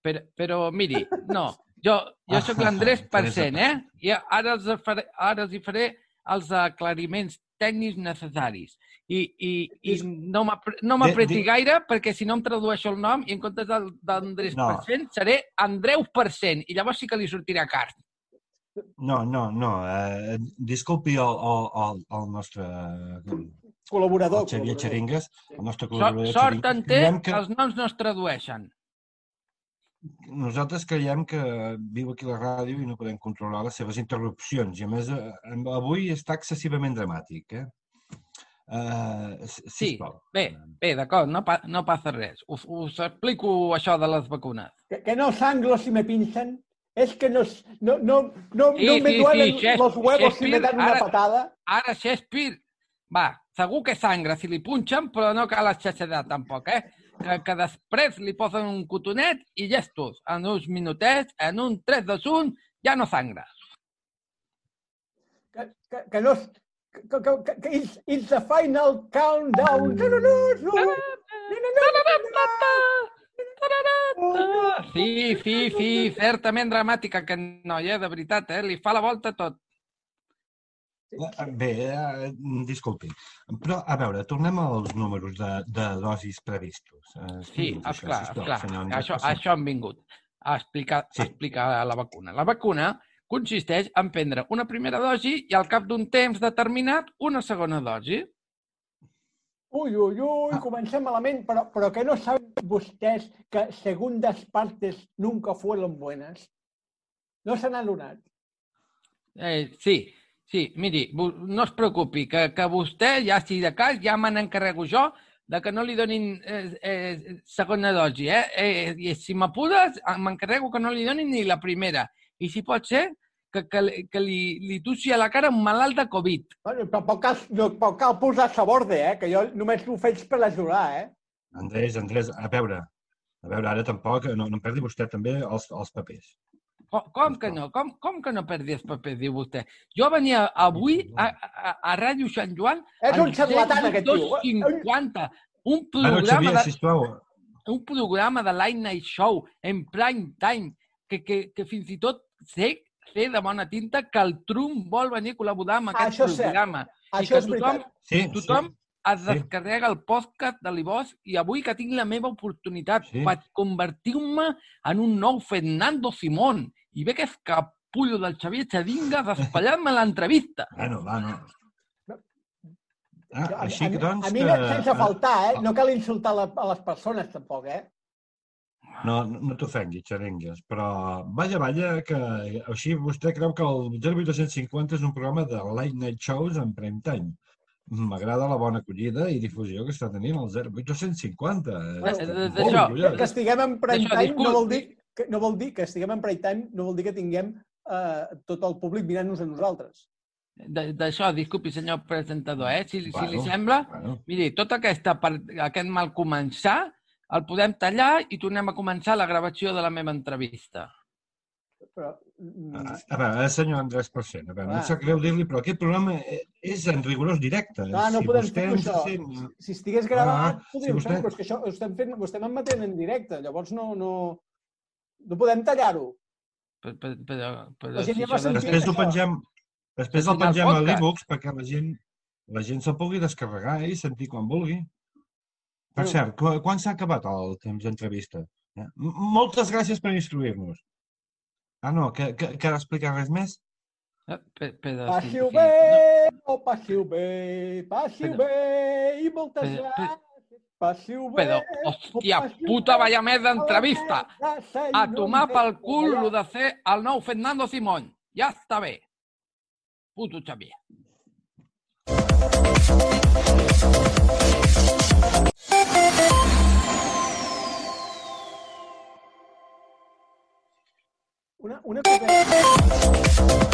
Però, però miri, no, jo, jo sóc l'Andrés Percent, eh? I ara els, faré, ara els hi faré els aclariments tècnics necessaris. I, i, i no m'apre- no m'apreti di- gaire, perquè si no em tradueixo el nom i en comptes d'Andrés No. Percent seré Andreu Percent, i llavors sí que li sortirà car. No, no, no. Uh, disculpi el, el, el, el nostre Col·laborador. el Xavier col·laborador. Xeringues, el nostre Sort, col·laborador sort Xeringues. en té que els noms no es tradueixen. Nosaltres creiem que viu aquí la ràdio i no podem controlar les seves interrupcions. I a més, eh, avui està excessivament dramàtic, eh? Uh, Sí, bé, bé, d'acord, no, pa, no passa res. Us, us explico això de les vacunes. Que, que no sangro si me pinchan. Es que no, no, no, no, Sí, no me sí, duelen sí, los huevos si me dan una ara- patada. Ara, Shakespeare, va, segur que sangra si li punxen, però no cal exagerar tampoc, eh? Que, que després li posen un cotonet i llestos. En uns minutets, en un 3 de 1, ja no sangra. Que, que, que no... Que, que, que, que it's, it's the final countdown. No, no, no, no. No, no, no, Sí, sí, sí, certament dramàtica, que noia, de veritat, eh? Li fa la volta tot. Eh, Bé, eh, disculpi. Però, a veure, tornem als números de, de dosis previstos. Eh, Sí, expliqui'ns això, esclar, sisplau, esclar. senyor Això, això hem vingut a explicar, sí. a explicar la vacuna. La vacuna consisteix en prendre una primera dosi i al cap d'un temps determinat una segona dosi. Uy, uy, uy, comencem malament, però, però que no saben vostès que segundas partes nunca fueron buenas? No se n'han adonat. Eh, sí, sí, miri, no es preocupi, que, que vostè, ja si de cas, ja me n'encarrego jo de que no li donin eh, eh, segona dosi, eh? eh I si m'apures, eh, m'encarrego que no li donin ni la primera. I si pot ser, que, que, li- que li, li tussi a la cara un malalt de Covid. Bueno, tampoc cal, no, tampoc cal posar-se a borde, eh? que jo només ho faig per ajudar. Eh? Andrés, Andrés, a veure, a veure, ara tampoc, no, no em perdi vostè també els, els papers. Com, com que no? Com, com que no perdi els papers, diu vostè? Jo venia avui a, a, a Ràdio Sant Joan... És un xarlatan, aquest tio. 0250, un Bueno, programa Xavier, de... sisplau, un programa de Late Night Show en prime time que, que, que fins i tot sé, sé de bona tinta que el Trump vol venir a col·laborar amb aquest Això cert. programa. I Això que és tothom. Sí, tothom sí. es sí. descarrega el podcast de l'Ibos i avui que tinc la meva oportunitat Sí. per convertir-me en un nou Fernando Simón i ve que és capullo del Xavier Xadinga despallant-me l'entrevista. Bueno, va, no. Ah, així a, doncs... a mi, que- sense faltar, eh? No cal insultar la, a les persones, tampoc, eh? No, no no t'ofenguis, xarengues, però vaja, vaja, que així vostè creu que el 0850 és un programa de late night shows en prime time. M'agrada la bona acollida i difusió que està tenint el 0850. Bueno, Estic de- molt d'això- orgullós. Que estiguem en prime time no vol, dir, que, no vol dir que estiguem en prime time, no vol dir que tinguem eh, tot el públic mirant-nos a nosaltres. De- D'això, disculpi, senyor presentador, eh? Si, si li Bueno, sembla, Bueno, miri, tot aquesta, part- aquest mal començar el podem tallar i tornem a començar la gravació de la meva entrevista. Però, mm, a, a veure, senyor Andrés Porcent, a veure, no Ah. em sap greu dir-li, però aquest programa eh, és en rigorós directe. no, no si podem fer això. sent- Si estigués gravat, Ah, podríem si fer-ho, vostè- però és que això ho estem, fent, ho estem emetent en directe, llavors no, no, no podem tallar-ho. La gent ja va això de- sentir Després ho pengem, després el pengem a l'e-books perquè la gent, la gent se'l pugui descarregar eh, i sentir quan vulgui. Per cert, qu- quan s'ha acabat el temps d'entrevista? Eh? Moltes gràcies per instruir-nos. Ah, no, que, que, que ha d'explicar res més? Eh, Passiu bé, oh, passiu bé, passiu bé, i moltes gràcies. Passiu bé. Però, hòstia puta, vaya més d'entrevista! A tomar pel cul lo de fer el nou Fernando Simón. Ja està bé. Puto Xavier. Una, una coseta.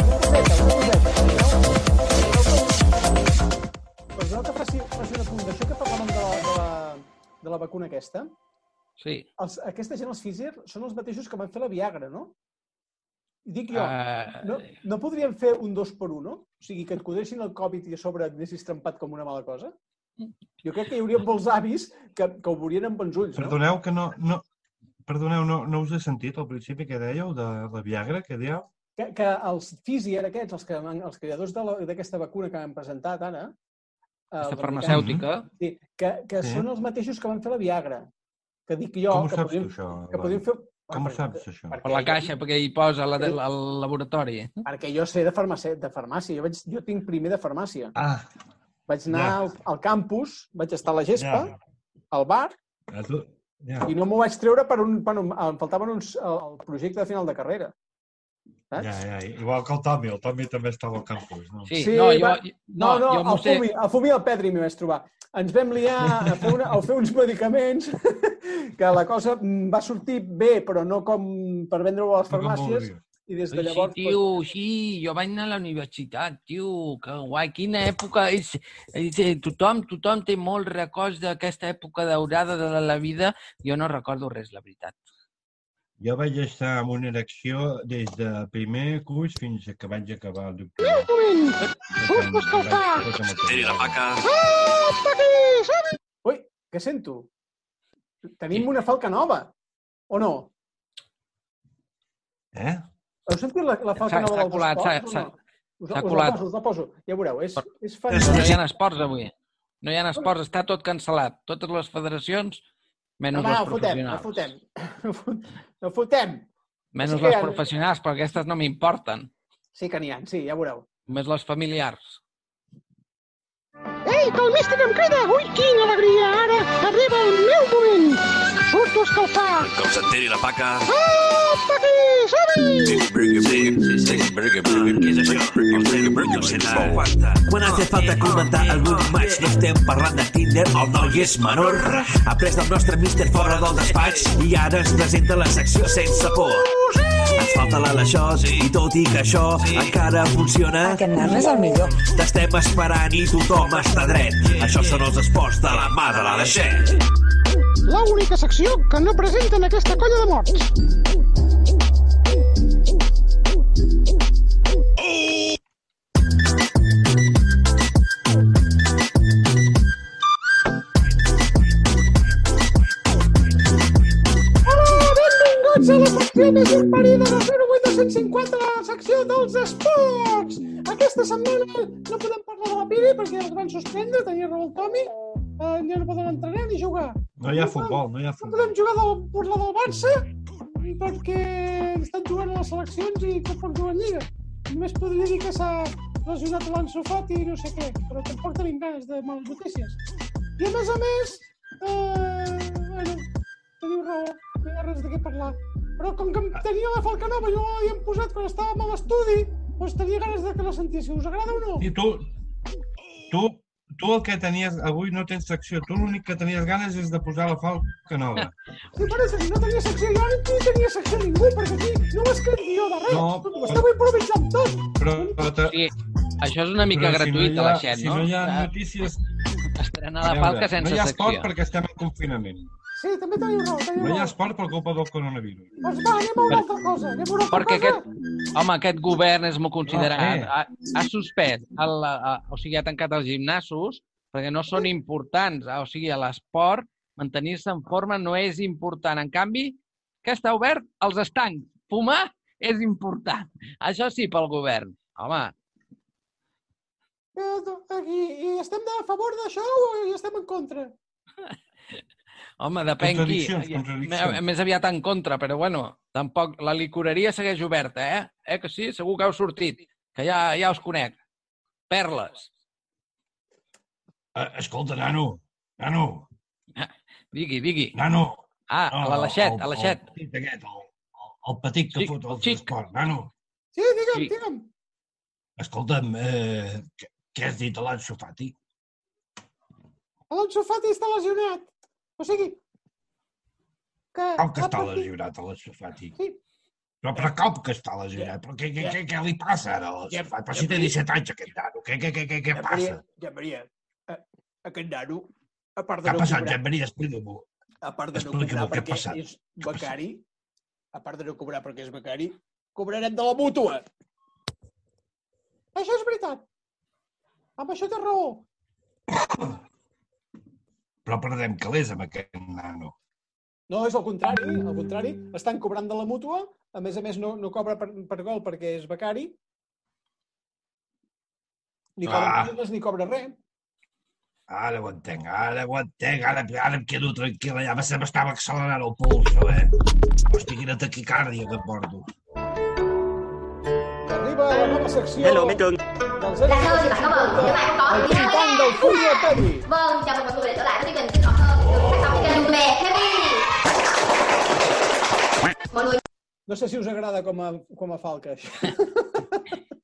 Una coseta, una coseta. Perdoneu que faci, faci una. D'això que parlàvem de la, de, la, de la vacuna aquesta, Sí. els, aquesta gent, els Pfizer, són els mateixos que van fer la Viagra, no? I dic jo, Uh, no, no podríem fer un dos per uno? O sigui, que et codessin el Covid i a sobre et anessis trempat com una mala cosa? Jo crec que hi hauria molts avis que, que ho veurien amb bons ulls, no? Perdoneu que no... no perdoneu, no, no us he sentit al principi que dèieu de la Viagra, que dieu? que, que els Pfizer aquests, els, que, els creadors d'aquesta vacuna que han presentat ara, eh, aquesta els farmacèutica. Sí, que, que Sí. són els mateixos que van fer la Viagra. Que dic jo, Com ho que saps podríem, tu, això? que podríem fer... Com ho saps, això? Per la caixa, perquè hi posa la, de, al laboratori. Perquè jo sé de farmàcia. De farmàcia. Jo, vaig, jo tinc primer de farmàcia. Ah, Vaig anar Ja. al, al campus, vaig estar a la gespa, Ja. al bar. Ja. i no m'ho vaig treure per un... Bueno, em faltaven uns... el, el projecte de final de carrera. Saps? Ja, ja, igual que el Tommy, el Tommy també estava al campus, no? Sí, Sí, no, jo, va- jo- No, no, jo el sé. Fumi, el Fumi i el Pedri m'hi vaig trobar. Ens vam liar a fer, una, a fer uns medicaments que la cosa va sortir bé, però no com per vendre-ho a les No farmàcies. I des de llavors... Sí, tio, sí, jo vaig anar a la universitat, tio, que guai, quina època és, és eh, tothom, tothom té molts records d'aquesta època daurada de la vida, jo no recordo res, la veritat. Jo vaig estar amb una erecció des de primer curs fins que vaig acabar el doctorat. Surt a escoltar! Tiri la paca. Ui, què sento? Tenim una falca nova, o no? Eh? Heu sentit la, la falca nova s'ha dels colat, esports? s'ha- o no? Us, s'ha us colat. la poso, us la poso. Ja veureu, és, és No hi fantàstic. ha esports avui. No hi ha esports, està tot cancel·lat. Totes les federacions, menys no fotem, no professionals. fotem. No fot- No fotem. Menys Sí les ha- professionals, perquè aquestes no m'importen. Sí que n'hi ha, sí, ja veureu. Només les familiars. Ei, que el míster em crida! Ui, quina alegria! Ara arriba el meu moment! Surto a escalfar! Com s'enteri la paca. Apa aquí, som-hi! Quan hace falta comentar algun match, no estem parlant de Tinder, el noi és menor. Ha pres del nostre míster fora del despatx i ara ens presenta la secció sense por. Ens falta l'Aleixós i tot i que això encara funciona... Aquest nan és el millor. T'estem esperant i tothom està dret. Això són els esports de la mà de l'Aleixet. L'única secció que no presenten aquesta colla de morts. Secció dels esports. Aquesta setmana no podem parlar de la Piri perquè els van suspendre, tenia raó el Tomi. Uh, ja no poden entrenar ni jugar. No hi ha futbol, no hi ha No futbol. podem jugar del, parlar del Barça perquè estan jugant a les seleccions i tampoc juguen Lliga. Només podria dir que s'ha lesionat l'Anso Fati i no sé què, però tampoc tenim ganes de males notícies. I a més a més, eh, bueno, teniu raó, no hi ha res de què parlar. Però com que em tenia la falca nova i no l'havíem posat quan estàvem a l'estudi, doncs tenia ganes de que la sentíssiu. Us agrada o no? I tu, tu, tu el que tenies, avui no tens secció, tu l'únic que tenies ganes és de posar la falca nova. Sí, per això, si no tenia secció jo, ni tenia secció ningú, perquè aquí no ho escric jo de res. No, ho esteu improvisant tot. Però, però te, Sí, això és una mica però gratuït si a no la hi ha, xet, si no? no hi ha notícies... Estrenar la A falca sense no hi ha esport secció. perquè estem en confinament. Sí, també teniu raó, teniu No hi ha raó. esport per culpa del coronavirus. Doncs va, anem a una altra cosa. Anem a una altra Perquè cosa. aquest, home, aquest govern és molt considerat. Ah, eh. Ha, ha suspès, el, a, o sigui, ha tancat els gimnasos perquè no són importants. O sigui, a l'esport, mantenir-se en forma no és important. En canvi, que està obert? Els estancs. Fumar és important. Això sí, pel govern. Home, Eh, Aquí, I estem de favor d'això o hi estem en contra? home, depèn qui. Més, aviat en contra, però bueno, tampoc... La licoreria segueix oberta, eh? Eh que sí? Segur que heu sortit, que ja, ja us conec. Perles. Eh, escolta, nano, nano, Digui, digui. nano. Ah, a l'Aleixet, a l'Aleixet. El petit aquest, el, el, el petit que Xic, fot el xic. transport, nano. Sí, digue'm, Sí. digue'm. Escolta'm, eh, què, què has dit a Fati? Alonso Fati està lesionat. O sigui, que... Com que ha està lesionat a Fati? Sí. Però, però com que està lesionat? Però què, què, què, què li passa ara a Ja- Fati? Però ja si té Maria- 17 anys aquest nano, què, què, què, què, què Ja, passa? Maria, ja, Maria, eh, aquest nano, a part Què de ha no passat, cobrar, Josep Maria? Explica-m'ho. a part de no cobrar què ha perquè és becari, a part de no cobrar perquè és becari, cobrarem de la mútua. Això és veritat. Amb això té raó. Però perdem calés amb aquest nano. No, és el contrari, al contrari. Estan cobrant de la mútua, a més a més no, no cobra per, per gol perquè és becari, ni cobra Ah. ah. ni cobra res. Ara ho entenc, ara ho entenc, ara, ara em quedo tranquil, ja m'estava accelerant el puls, eh? Hòstia, quina taquicàrdia que porto. Arriba la nova secció Hello, 0 Dạ thưa, chị Bảo Cảm ơn. Như vậy không el còn gì nữa pintant del Fulvio Pedri. Vâng, chào mừng mọi người đã trở lại với chương trình Sinh hoạt hơn được phát sóng trên kênh YouTube Happy. Mọi người No sé si us agrada com a, com a falca, això.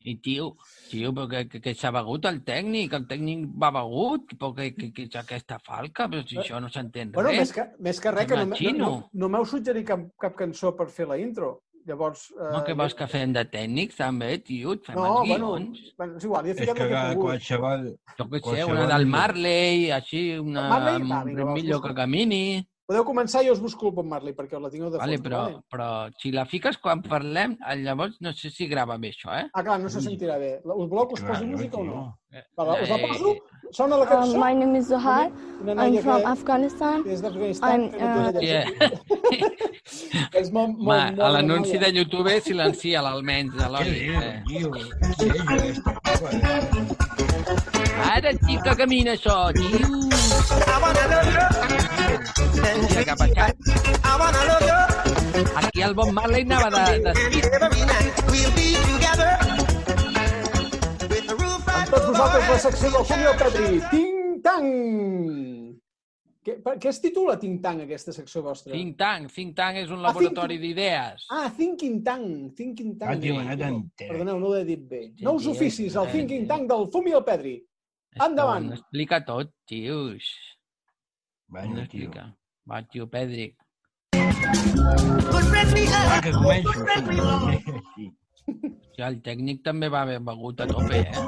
I tio, tio, però que, que, que s'ha begut el tècnic, el tècnic va begut, però que, que, que és aquesta falca, però si això no s'entén Bueno, més res. que, més que res, que no, no, no, no m'heu suggerit cap, cap cançó per fer la intro. Llavors... Eh, No, que vols que fem de tècnics, també, tio? Et fem No, els bueno, guions. bueno, és igual, ja És fiquem que que qualsevol... Jo què sé, una del. Marley, així, una Marley? Va, vinga, millor que camini. Podeu començar i jo us busco el Bob Marley, perquè la tingueu de Vale, fons. però, vale? però si la fiques quan parlem, eh, llavors no sé si grava bé això, eh? Ah, clar, no se sentirà bé. Us voleu que us posi música o no? Vale, us la Eh, poso? Um, my name is Zohar. I'm from Afghanistan. I'm, uh, lletja. És molt, Home, molt, a l'anunci de YouTube silencia-la almenys, de l'Oli. Eh. Ara sí que camina això, tio! Mira cap allà. Aquí el Bob Marley anava de, de Amb tots vosaltres la secció del Julio Petri. Ting Tang! Què, per, què es titula Ting Tang, aquesta secció vostra? Think Tank. Think Tank és un Ah, laboratori d'idees. Ah, Thinking Tang. Thinking Tang. Ah, tio, no. Perdoneu, no ho he dit bé. Sí, Nous oficis, el Thinking. Tank del Fumi al Pedri. Endavant. Ho explica tot, tios. Bueno, tio. explica. Va, tio Pedric. Va, que començo. Sí. El tècnic també va haver begut a tope, eh?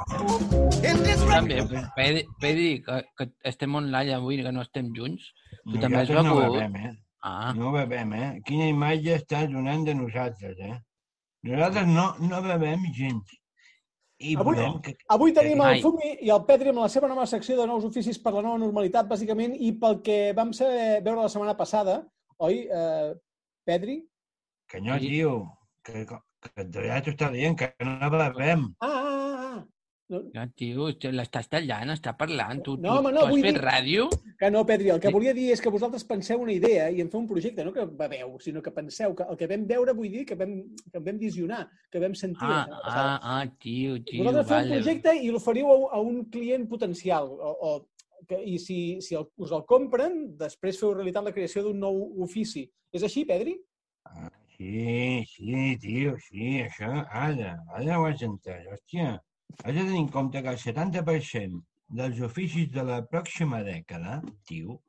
També, Pedri, Pedri que, que estem online avui, que no estem junts. Tu també has Nosaltres no begut. bevem, eh? Ah, No bevem, eh? Quina imatge estàs donant de nosaltres, eh? Nosaltres no, no bevem gens. I Avui- que... Avui tenim el. Fumi i el Pedri amb la seva nova secció de nous oficis per la nova normalitat, bàsicament, i pel que vam saber, veure la setmana passada, oi, eh, Pedri? Que no, tio. Que, Que en realitat t'ho està dient, que no bevem. Ah, ah, ah, ah. No, Ja, tio, l'estàs tallant, està parlant. Tu, No, home, no, tu has fet dir- ràdio? que no, Pedri, el que Sí. volia dir és que vosaltres penseu una idea i en feu un projecte, no que beveu, sinó que penseu que el que vam veure vull dir que vam, que vam visionar, que vam sentir. Ah, passada. ah, ah, tio, tio, Vosaltres feu un vale. projecte i l'oferiu a, a un client potencial. O, o, que, I si, si el, us el compren, després feu realitat la creació d'un nou ofici. És així, Pedri? Sí, sí, tio, sí, això, ara, ara ho has entès, hòstia. Has de tenir en compte que el 70% dels oficis de la pròxima dècada, tio,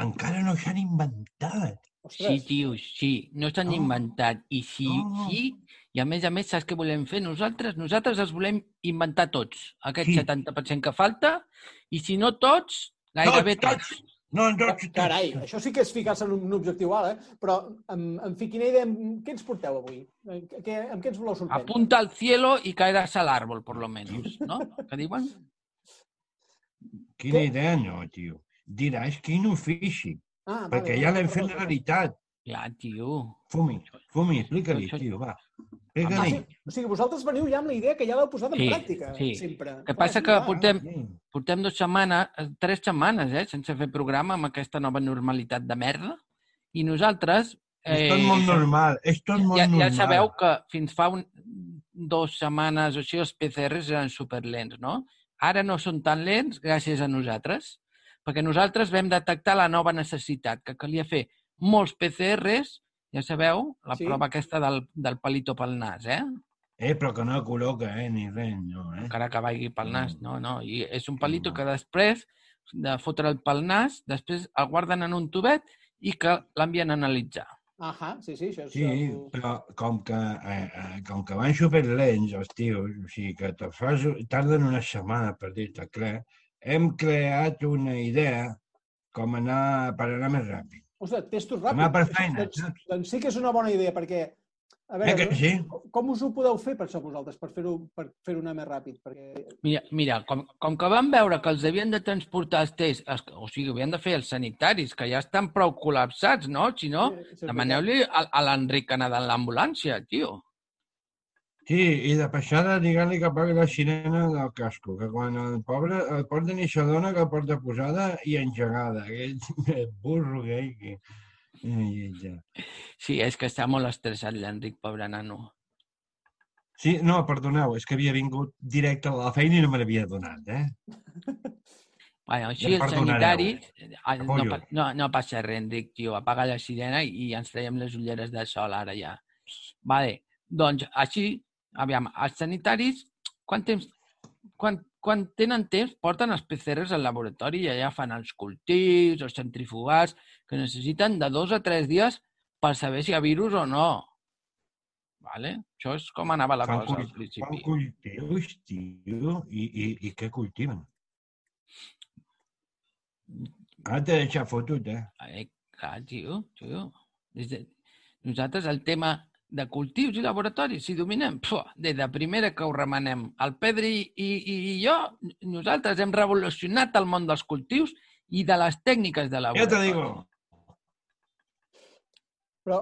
encara no s'han inventat. Sí, tio, sí, no s'han No. inventat. I sí, No. sí, i a més a més, saps què volem fer nosaltres? Nosaltres els volem inventar tots, aquest Sí. 70% que falta, i si no tots, gairebé Tots, tots. No, tots. Carai, això sí que és ficar-se en un, objectiu alt, eh? Però, en, en fi, quina idea, amb- què ens porteu avui? Eh, Què, amb què ens voleu sorprendre? Apunta al cielo y caerás al árbol, por lo menos, ¿no? ¿Qué diuen? Quina idea, no, tio. Diràs quin ofici, Ah, perquè vale, ja l'hem fet realitat. Clar, tio. Fumi, Fumi, explica-li, tio, va. Ah, Explica-li. sí? O sigui, vosaltres veniu ja amb la idea que ja l'heu posat en Sí, pràctica, sí. sempre. El que passa que Ah, portem, sí. portem dues setmanes, eh, tres setmanes, eh, sense fer programa amb aquesta nova normalitat de merda, i nosaltres... És tot molt normal, és tot molt ja, ja normal. sabeu que fins fa un, dues setmanes o així els PCRs eren superlents, no? Ara no són tan lents gràcies a nosaltres, perquè nosaltres vam detectar la nova necessitat, que calia fer molts PCRs, ja sabeu, la Sí. prova aquesta del, del palito pel nas, eh? Eh, però que no col·loca, eh, ni res, no, eh? encara que vagi pel nas, no, no. I és un palito que després de fotre'l pel nas, després el guarden en un tubet i que l'envien a analitzar. Ahà, sí, sí, això és... Sí, el- però com que, eh, eh, com que van superlents els tios, o sigui que te fas, tarden una setmana per dir-te clar, hem creat una idea com anar per anar més ràpid. Ostres, testos ràpids. per feina, Doncs, doncs sí que és una bona idea, perquè... A Eh que sí? com us ho podeu fer per això vosaltres, per fer-ho per fer anar més ràpid? Perquè... Mira, mira com, com que van veure que els havien de transportar els tests, els, o sigui, havien de fer els sanitaris, que ja estan prou col·lapsats, no? Si no, Sí, demaneu-li a, a l'Enric que anar en l'ambulància, tio. Sí, i de passada diguant-li que pagui la sirena del casco, que quan el pobre el porten i s'adona que el porta posada i engegada. Aquell burro que... Ai, ja. Sí, és que està molt estressat l'Enric, pobre nano. Sí, no, perdoneu, és que havia vingut directe a la feina i no me n'havia donat, eh? Bueno, així Ja els sanitaris... Ah, No, no, no passa res, Enric, tio. Apaga la sirena i ens traiem les ulleres de sol ara ja. Vale. Doncs així, aviam, els sanitaris, quan temps... Quan, quan tenen temps, porten els PCRs al laboratori i allà fan els cultius, els centrifugats, que necessiten de dos a tres dies per saber si hi ha virus o no. Vale? Això és com anava la Fan cosa al principi. Fan cultius, tio, i, i, i què cultiven? Ara t'he deixat fotut, eh? Eh, clar, tio, tio. Des de... Nosaltres el tema de cultius i laboratoris, si dominem, pua, des de primera que ho remenem. El Pedri i, i, i jo, nosaltres hem revolucionat el món dels cultius i de les tècniques de Ja laboratori. te digo. Però,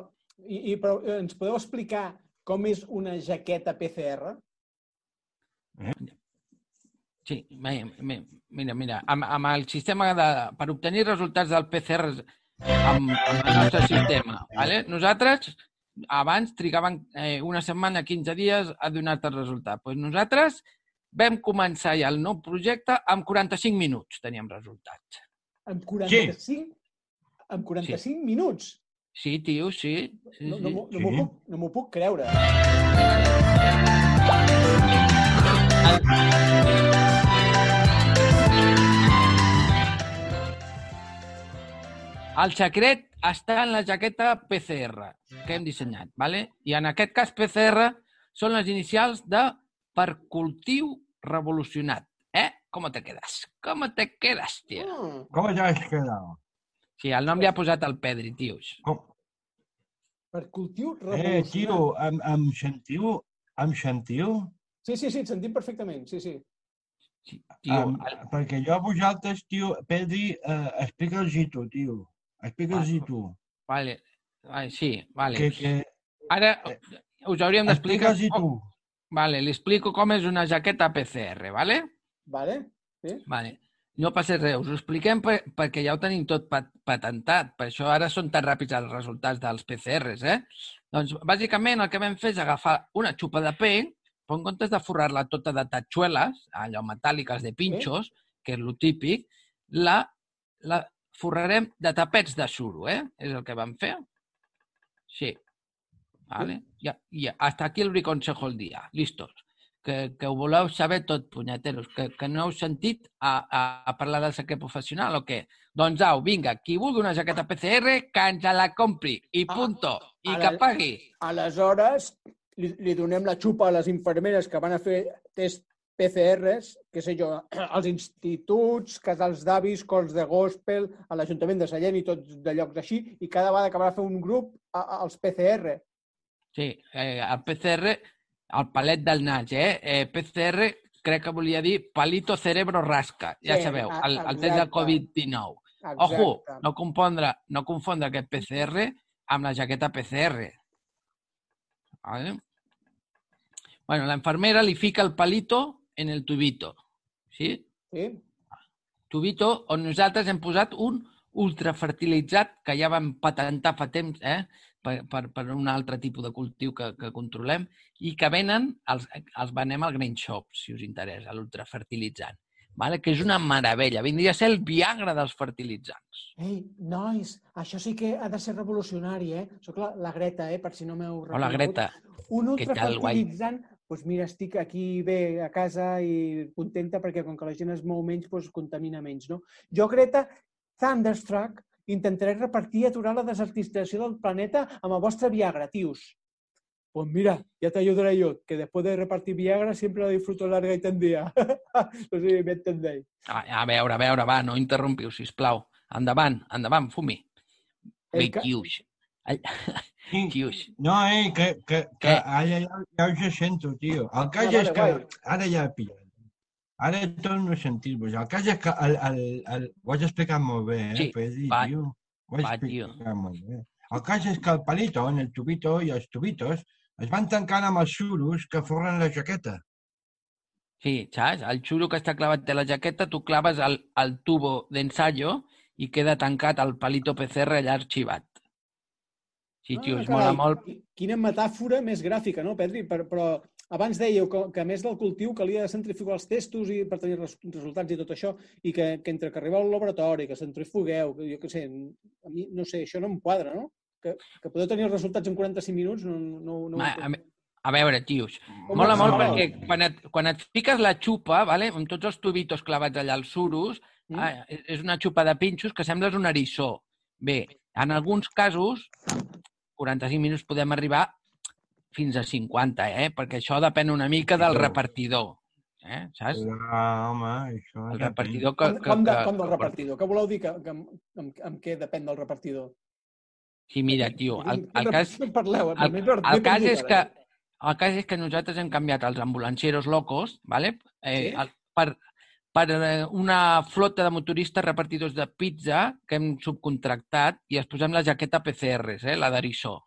i, i, però eh, ens podeu explicar com és una jaqueta PCR? Sí, mi- mi- mira, mira, amb, amb el sistema de, per obtenir resultats del PCR amb, amb el nostre sistema, vale? nosaltres abans trigaven eh, una setmana, 15 dies a donar-te el resultat. Pues nosaltres vam començar ja el nou projecte amb 45 minuts teníem resultats. Amb 45, amb 45 minuts? Sí, tio, sí. sí, No, sí. no, m'ho- no, m'ho puc, no m'ho puc creure. El secret està en la jaqueta PCR que hem dissenyat, ¿vale? i en aquest cas PCR són les inicials de per cultiu revolucionat. Eh? Com te quedes? Com te quedes, tio? Mm. Com ja has quedat? Sí, el nom li ha posat el Pedri, tios. Com? Per cultiu Eh, revolucionat. tio, em, em sentiu? Em sentiu? Sí, sí, sí, et sentim perfectament, sí, sí. Tio, Em, perquè jo a vosaltres, tio, Pedri, eh, explica'ls-hi tu, tio. Explica'ls-hi tu. Vale, vale, sí, vale. Que, que, Ara, us hauríem d'explicar... Explica'ls-hi tu. Vale, li explico com és una jaqueta PCR, vale? Vale? Sí? Vale. No passa res, us ho expliquem per, perquè ja ho tenim tot pat patentat, per això ara són tan ràpids els resultats dels PCRs, eh? Doncs, bàsicament, el que vam fer és agafar una xupa de pell, però en comptes de forrar-la tota de tatxueles, allò metàl·liques de pinxos, que és lo típic, la, la forrarem de tapets de suro, eh? És el que vam fer. Sí. Vale? Ja, ja. Hasta aquí el briconsejo el dia. Listos. Que, que ho voleu saber tot, punyeteros. Que, que no heu sentit a, a, a parlar del secret professional o què? Doncs au, vinga, qui vulgui una jaqueta PCR, que ens la compri. I punto. I a que pagui. Aleshores, li, li donem la xupa a les infermeres que van a fer test PCRs, que sé jo, als instituts, casals d'avis, cols de gospel, a l'Ajuntament de Sallent i tots de llocs així, i cada vegada acabarà fer un grup a, a, als PCR. Sí, eh, el PCR, el palet del nas, eh? eh? PCR crec que volia dir palito cerebro rasca, ja Sí, sabeu, el, el test del exacte. Covid-19. Exacte. Ojo, no confondre, no confondre aquest PCR amb la jaqueta PCR. ¿Vale? Bueno, la enfermera li fica el palito en el tubito. Sí? Sí? Tubito on nosaltres hem posat un ultrafertilitzat que ja vam patentar fa temps eh? per, per, per un altre tipus de cultiu que, que controlem i que venen, els, els venem al Green Shop, si us interessa, l'ultrafertilitzant. Vale? Que és una meravella. Vindria a ser el Viagra dels fertilitzants. Ei, nois, això sí que ha de ser revolucionari, eh? Soc la, la Greta, eh? Per si no m'heu Hola, Greta. Un ultrafertilitzant, doncs mira, estic aquí bé a casa i contenta perquè com que la gent es mou menys, doncs contamina menys, no? Jo, Greta, Thunderstruck, intentaré repartir i aturar la desertització del planeta amb el vostre Viagra, tios. Pues mira, ya te ayudaré yo, que después de repartir Viagra siempre lo disfruto larga y tendida. no sé si me entendéis. A, a veure, a veure, va, no interrompiu, sisplau. Endavant, endavant, fumi. Bé, ca-. Ai, quius. No, eh, que, que, que Què? ara ja, ja us sento, tio. El cas Ah, és vale, que... guai. Ara ja he pillat. Ara torno a sentir-vos. El cas és que el, el, el, ho has explicat molt bé, eh, Sí, Pedri, va, tio. Ho has va, tio. molt bé. El cas és que el palito, en el tubito i els tubitos es van tancant amb els suros que forren la jaqueta. Sí, saps? El xuro que està clavat de la jaqueta, tu claves el, el tubo d'ensayo i queda tancat el palito PCR allà arxivat. Sí, tio, es mola carai, molt. qui- Quina metàfora més gràfica, no, Pedri? Per, però abans dèieu que, que a més del cultiu calia centrifugar els testos i per tenir res, resultats i tot això, i que, que entre que arribeu al laboratori, que centrifugueu, que jo què sé, a mi, no sé, això no em quadra, no? Que, que podeu tenir els resultats en 45 minuts, no, no, no ho Ma- a, entenc. a veure, tios, Com mola molt sembla? perquè quan et, quan et fiques la xupa, vale, amb tots els tubitos clavats allà als suros, Mm. ah, és- és una xupa de pinxos que sembles un eriçó. Bé, en alguns casos, 45 minuts podem arribar fins a 50, eh? perquè això depèn una mica del repartidor. Eh? Saps? Ah, home, això... El ja repartidor Com, que... que, com, de, que, com del que- repartidor? Què voleu dir? Que, que, amb, amb, què depèn del repartidor? Sí, mira, tio, el, Quin el cas, parleu? el, el cas és que ara. el cas és que nosaltres hem canviat els ambulancieros locos, ¿vale? Eh, Sí. el, per, per eh, una flota de motoristes repartidors de pizza que hem subcontractat i es posem la jaqueta PCRs, eh? la d'Arissó.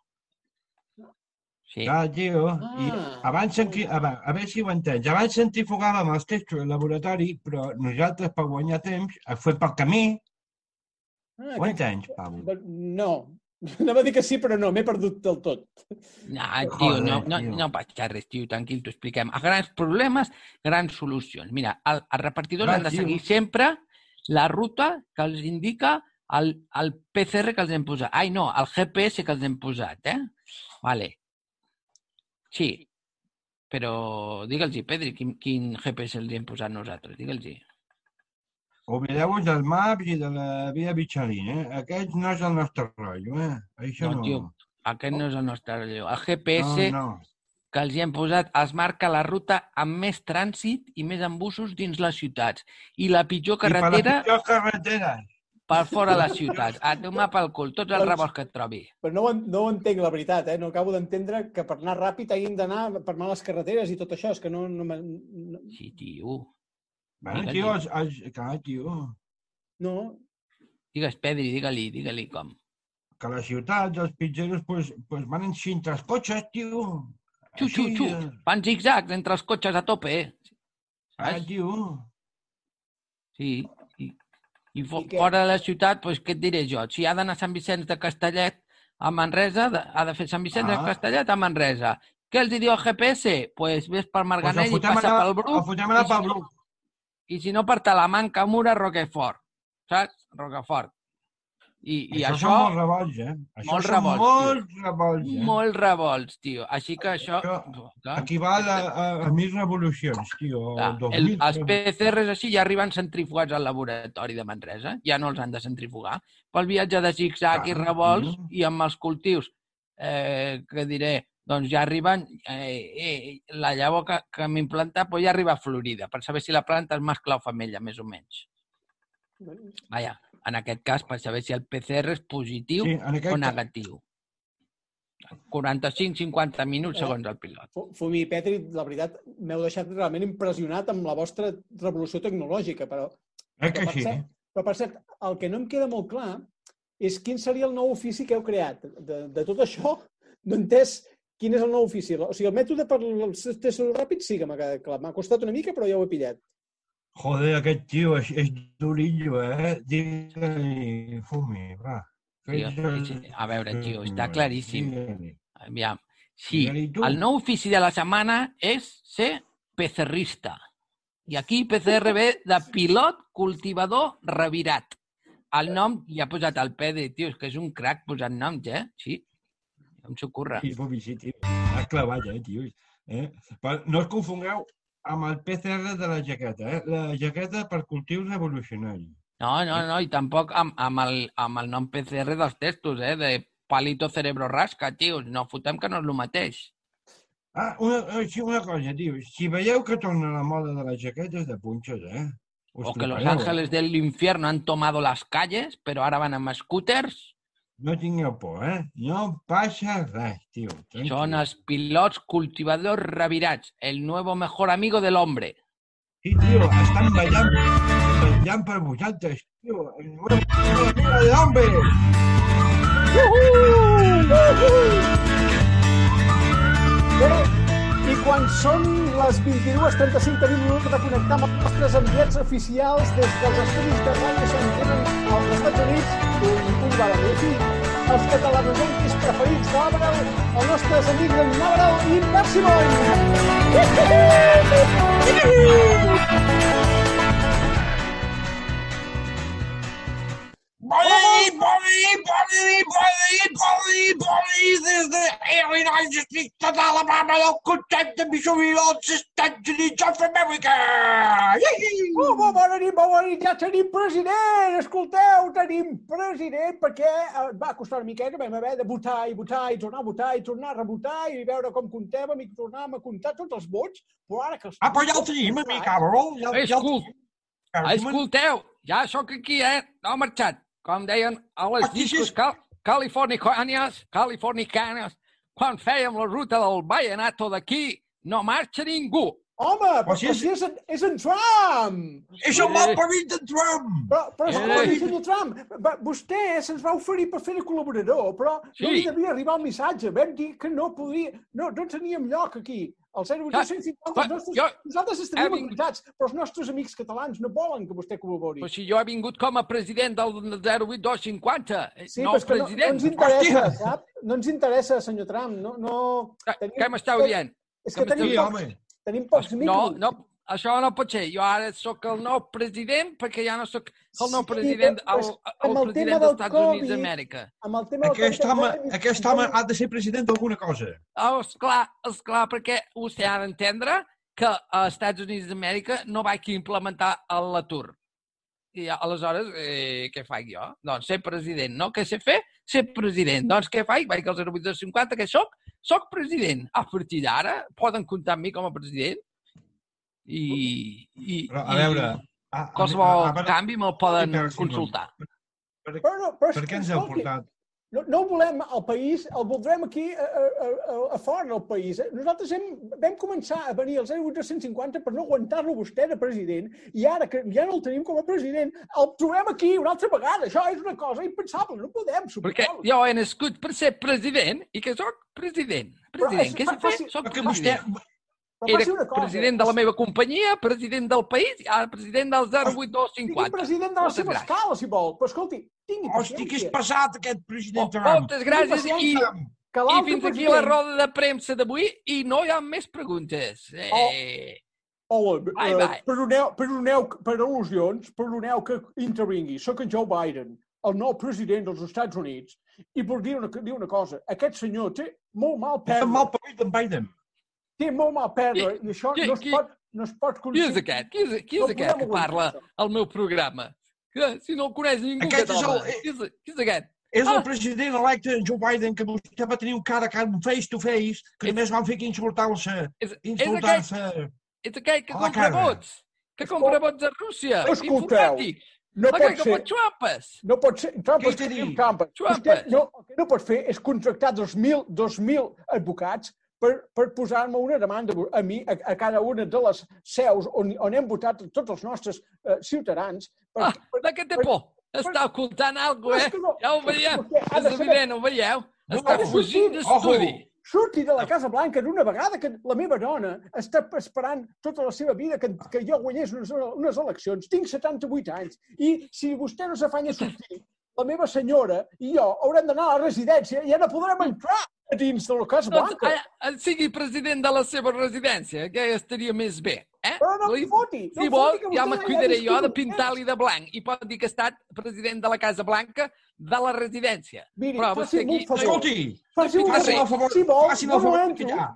Sí. Ah, tio. I Ah. abans, centri... a, veure, a veure si ho entens. Abans centrifugàvem els textos al laboratori, però nosaltres, per guanyar temps, ho fem pel camí. Ah, Ho entens, Pau? No. Anava a dir que sí, però no, m'he perdut del tot. No, tio, no, no, no passa res, tio, tranquil, t'ho expliquem. A grans problemes, grans solucions. Mira, el, els repartidors han de tio. seguir sempre la ruta que els indica el, el PCR que els hem posat. Ai, no, el GPS que els hem posat, eh? Vale. Sí, però digue'ls-hi, Pedri, quin, quin GPS els hem posat nosaltres, digue'ls-hi. Oblideu-vos del maps i de la via Bitxalín, eh? Aquest no és el nostre rotllo, eh? Això No, no. tio, aquest no és el nostre relleu. El GPS No, no. que els hi hem posat es marca la ruta amb més trànsit i més embussos dins les ciutats. I la pitjor I per carretera les pitjors carreteres. per fora de les ciutats. A tomar pel cul, tots els Doncs- rebots que et trobi. Però no, no ho entenc, la veritat, eh? No acabo d'entendre que per anar ràpid hagin d'anar per males carreteres i tot això. És que no... no, me- no, Sí, tio. Bueno, Digue'ls-hi. tio, els, els, clar, tio, no. Digues, Pedri, digue-li, digue-li com. que a les ciutats els pitgeros pues, pues van encintar els cotxes, tio. Xu, xu, xu. Fan zigzags entre els cotxes a tope, eh? Ah, Saps? tio. Sí. I, i I fora de la ciutat, doncs què et diré jo? Si ha d'anar a Sant Vicenç de Castellet a Manresa, de- ha de fer Sant Vicenç de Ah. Castellet a Manresa. Què els diu el GPS? Doncs pues ves per Pues el Marganell i fotem passa anar, pel el Bruc. fotem anar i pel Bruc. I si no, per Talamanca, Mura, Roquefort. Saps? Roquefort. I, i això, això, són molts revolts, eh? Això molt són revolts, molts revolts, eh? molt revolts, tio. Així que això... clar, Equival a, a, a mil revolucions, tio. clar, el, els PCRs així ja arriben centrifugats al laboratori de Manresa. Ja no els han de centrifugar. Pel viatge de zig-zag i revolts tio. i amb els cultius, eh, que diré, doncs ja arriben... Eh, eh, la llavor que, que hem implantat doncs ja arriba a Florida, per saber si la planta és mascle o femella, més o menys. Vaja, en aquest cas, per saber si el PCR és positiu Sí, o negatiu. 45-50 minuts Eh, segons el pilot. Fu- Fumi i Petri, la veritat, m'heu deixat realment impressionat amb la vostra revolució tecnològica, però, Eh que per sí? cert, però per cert, el que no em queda molt clar és quin seria el nou ofici que heu creat. De, de tot això, no he entès quin és el nou ofici. O sigui, el mètode per els tests ràpids sí que m'ha quedat clar. M'ha costat una mica, però ja ho he pillat. Joder, aquest tio és, és durillo, eh? Digue-li, fumi, va. Tio, a veure, tio, està claríssim. Aviam. Sí, el nou ofici de la setmana és ser pecerrista. I aquí PCR ve de pilot cultivador revirat. El nom, ja ha posat el Pedri, tio, és que és un crac posant noms, eh? Sí, em s'ocorre. Sí, fumi, sí, tio. Has clavat, eh, tio. Eh? Però no us confongueu amb el PCR de la jaqueta, eh? La jaqueta per cultius revolucionaris. No, no, no, i tampoc amb, amb, el, amb el nom PCR dels testos, eh? De palito cerebro rasca, tio. No fotem que no és el mateix. Ah, una, eh, sí, una cosa, tio. Si veieu que torna la moda de les jaquetes de punxos, eh? Us O que los eh? ángeles del infierno han tomado las calles, pero ahora van amb scooters. No tingueu por, eh? No passa res, tio. Tranquil. Son els pilots cultivadors revirats, el nuevo mejor amigo del hombre. Sí, tio, estan ballant, ballant per vosaltres, tio. El nuevo amigo del hombre. Bé, i quan són les 22.35 tenim l'honor de connectar amb els nostres enviats oficials des dels estudis de ràdio Sant tenen als Estats Units, un, un bar a Messi, els catalanosenquis preferits d'Àbrel, els nostres amics en Nàbrel i Maximon! Bona nit, bona nit, bona nit, bona nit, bona nit, des de Illinois Districte d'Alabama del comtat de Missouri dels Estats Units of America! Oh, bo- bona nit, bona nit, ja tenim president! Escolteu, tenim president perquè eh, va costar una miqueta, vam haver de votar i votar i tornar a votar i tornar a rebotar i veure com comptàvem i tornàvem a comptar tots els vots, però ara que els... Ah, però ja el tenim, amic Cabrol. Ja, ja el Escol... tenim. Escolteu, ja sóc aquí, eh? No ha marxat. Com deien a les Aquí sí discos cal californicanes, californicanes, quan fèiem la ruta del Vallenato d'aquí, no marxa ningú. Home, però, si és- és, en, és en Trump! És el malparit de Trump! Però, però escolta, Eh. senyor Trump, va- vostè se'ns va oferir per fer de col·laborador, però no Sí. li devia arribar el missatge. Vam dir que no podia... No, no teníem lloc aquí. El 0,250, però els nostres, jo- nosaltres estaríem he vingut- però els nostres amics catalans no volen que vostè col·labori. Però si jo he vingut com a president del 08250, Sí, no que no, no president. ens interessa, Hòstia! sap? No ens interessa, senyor Trump. No, no... Què- Què m'esteu dient? És que Què tenim pocs, tenim pocs No, micros. no, això no pot ser. Jo ara sóc el nou president perquè ja no sóc el nou Sí, president, però el, el el president del dels Estats Units Covid, d'Amèrica. Amb el tema del Aquest Covid, home, encara aquest ens- home ha de ser president d'alguna cosa. Oh, esclar, esclar, perquè vostè ha d'entendre que als Estats Units d'Amèrica no vaig implementar l'atur. I aleshores, eh, què faig jo? Doncs ser president, no? Què sé fer? Ser president. Doncs què faig? Vaig al 0850, què soc? Soc president. A partir d'ara poden comptar amb mi com a president i, i, Però, a i veure... A, a, qualsevol a, a, canvi me'l poden Percy, consultar. Per, Però no, però és per què ens heu portat? No, no el volem al país, el voldrem aquí a, a, a, a fora del país. Nosaltres hem, vam començar a venir al 0850 per no aguantar-lo vostè de president i ara que ja no el tenim com a president, el trobem aquí una altra vegada. Això és una cosa impensable, no podem Perquè suportar-ho. jo he nascut per ser president i que sóc president. Però President, és- què s'ha fa- fet? Soc Que vostè... Era cosa, president de la meva companyia, president del país, ara president del Sigui 08250. president de la seva gràcies. escala, si vol. Però escolti, tingui Hosti, que és paciència. pesat aquest president Oh, Trump. moltes gràcies i, paciència. Que i fins aquí president- la roda de premsa d'avui i no hi ha més preguntes. Eh, Hola, Bye, eh, bye. perdoneu, perdoneu, per al·lusions, perdoneu que intervingui. Soc en Joe Biden, el nou president dels Estats Units, i vull dir una, dir una cosa. Aquest senyor té molt mal Està perdre. mal parit en Biden. Té molt mal perdre, i això qui- no es qui- pot, no es pot qui és aquest? Qui és, qui és No aquest podem que parla al meu programa? Que, si no el coneix ningú Aquest és català. el- Qui, és, qui és aquest? És Ah. el president electe Joe Biden que vostè va tenir un cara a cara, un face to face, que només van fer que insultar-se. És, és Insultar-se. és aquell que compra cara. vots. Que compra vots a Rússia. Escolteu, Informàtic. no pot que ser. pot trampes. No pot ser. Trampes, Què t'he que. Trampes. Vostè no, el que no pot fer és contractar 2.000 2.000 advocats per, per posar-me una demanda a mi, a, a cada una de les seus on, on hem votat tots els nostres eh, ciutadans. Per, Ah, de què té por? Està ocultant alguna cosa, eh? no- Ja ho ha És evident, ho veieu? Està de fugint d'estudi. Surti de la Casa Blanca d'una vegada que la meva dona està esperant tota la seva vida que, que jo guanyés unes, unes eleccions. Tinc 78 anys i si vostè no s'afanya a sortir, la meva senyora i jo haurem d'anar a la residència i ja no podrem entrar a dins de la Casa Doncs, Blanca. eh, sigui president de la seva residència, que estaria més bé. Eh? Però no Li- em foti, no si em vol, ja me ja cuidaré jo de pintar-li de blanc i pot dir que ha estat president de la Casa Blanca de la residència. Miri, Però faci vostè aquí... un favor. Escolti, Faci un favor. Si vol, faci no favor entro. ja.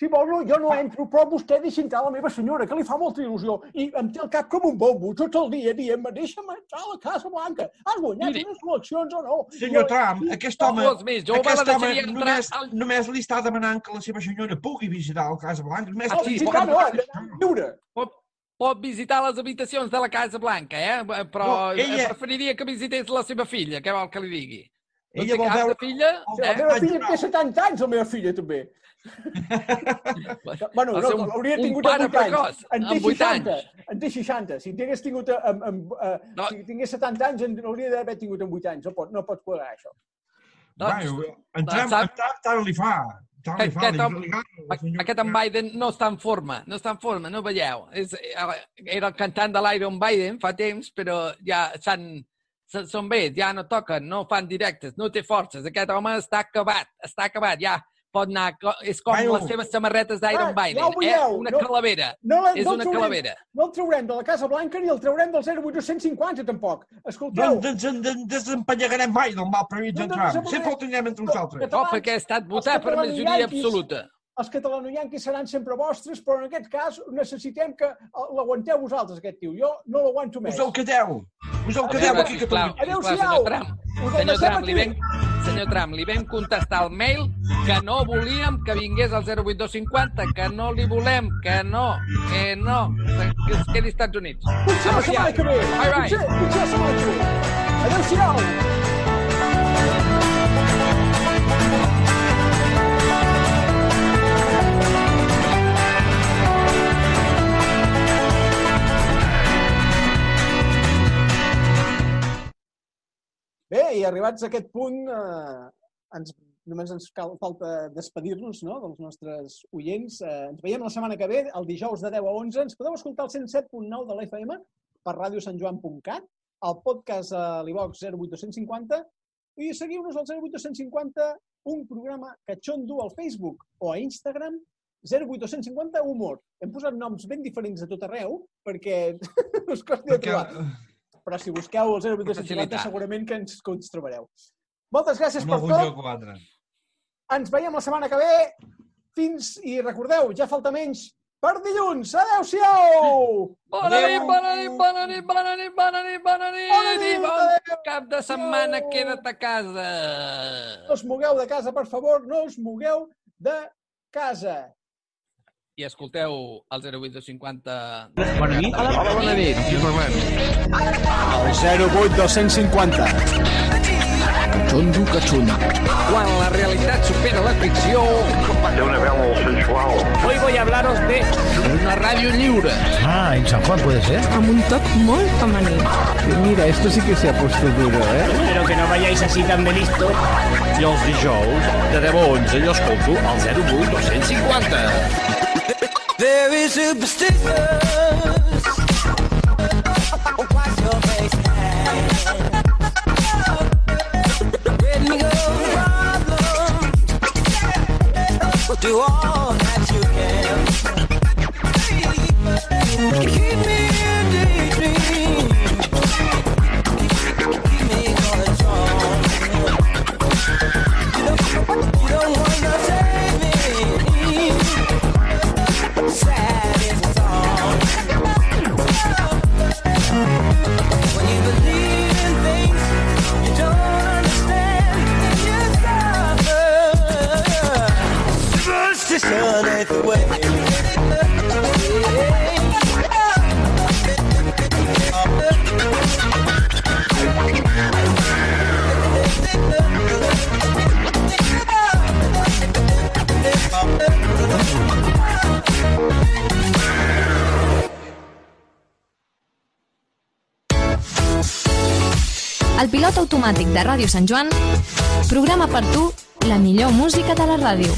Si vol, no, jo no entro, però vostè deixa entrar la meva senyora, que li fa molta il·lusió, i em té el cap com un bombo tot el dia dient-me, deixa'm entrar a la Casa Blanca. Has guanyat Miri. unes eleccions o no? Senyor Jo- Trump, aquest home, més, jo la aquest home només, al- només li està demanant que la seva senyora pugui visitar el Casa Blanca. Només Ah, sí, no, viure. Pot, pot visitar les habitacions de la Casa Blanca, eh? Però No, ella- preferiria que visités la seva filla, què vol que li digui? No Ella vol veure- filla? Sí, la Eh? meva filla té 70 anys, la meva filla, també. Bueno, no, un- un tingut amb 8 precoç, anys. En té amb vuit 60. anys. En té 60. Si tingués tingut amb, amb, eh, No. si tingués 70 anys, en hauria d'haver tingut amb 8 anys. No pot, no pot quadrar això. Doncs, Bueno, en en Trump tant li fa. Tant li Aquest, fa. aquest, li- li aquest en Biden no està en forma, no està en forma, no veieu. És, eh, era el cantant de l'Iron Biden fa temps, però ja s'han són bé, ja no toquen, no fan directes, no té forces. Aquest home està acabat, està acabat, ja pot anar, és com Bueno. les seves samarretes d'Iron Biden, ja eh? una no- calavera, No, l'hem- és no una traurem- calavera. No el traurem de la Casa Blanca ni el traurem del 08250, tampoc. Escolteu, No ens en en- desempenyagarem mai del mal parit No, d'en no, Trump. desempenyarem- Sempre el tindrem entre nosaltres. No, perquè ha estat votat per majoria absoluta. Els catalanoianquis seran sempre vostres, però en aquest cas necessitem que eh, l'aguanteu vosaltres, aquest tio. Jo no l'aguanto més. Us el quedeu. Us el quedeu aquí Catalunya. sisplau, senyor Trump. Li vam, senyor Trump, li vam contestar al mail que no volíem que vingués al 08250, que no li volem, que no, que no, que es quedi als Estats Units. Potser la setmana que ve. Bye, bye. Potser, potser la setmana que ve. Adéu-siau. Bé, i arribats a aquest punt, eh, ens, només ens cal, falta despedir-nos no, dels nostres oients. Eh, ens veiem la setmana que ve, el dijous de 10 a 11. Ens podeu escoltar al 107.9 de l'FM per radiosantjoan.cat, al podcast a l'IVOX 08250 i seguiu-nos al 08250, un programa catxondo al Facebook o a Instagram 08250 Humor. Hem posat noms ben diferents a tot arreu perquè us costi de trobar. Però si busqueu el 08250 Facilitat. segurament que ens, que ens trobareu. Moltes gràcies En per tot. Ens veiem la setmana que ve. Fins, i recordeu, ja falta menys per dilluns. Adéu-siau! Bona nit, bona nit, bona nit, bona nit, bona nit, bona nit, Bona nit, i bon cap de setmana, Adéu. queda't a casa. No us mogueu de casa, per favor, no us mogueu de casa. I escolteu el 08250. Bona nit. Hola, bona nit. El 08250. Xunjo que xunyo. Quan la realitat supera la ficció... Té una veu molt sensual. Hoy voy a hablaros de... Una ràdio lliure. Ah, en San Juan puede ser. Amb un toc molt femení. Mira, esto sí que se ha puesto duro, ¿eh? Pero que no vayáis así tan de listo. I els dijous, de 10 a 11, jo escolto el 08 250. Very superstitious. Oh, What's your face Let me go, problem. Do all that you can. Keep me automàtic de Ràdio Sant Joan programa per tu la millor música de la ràdio.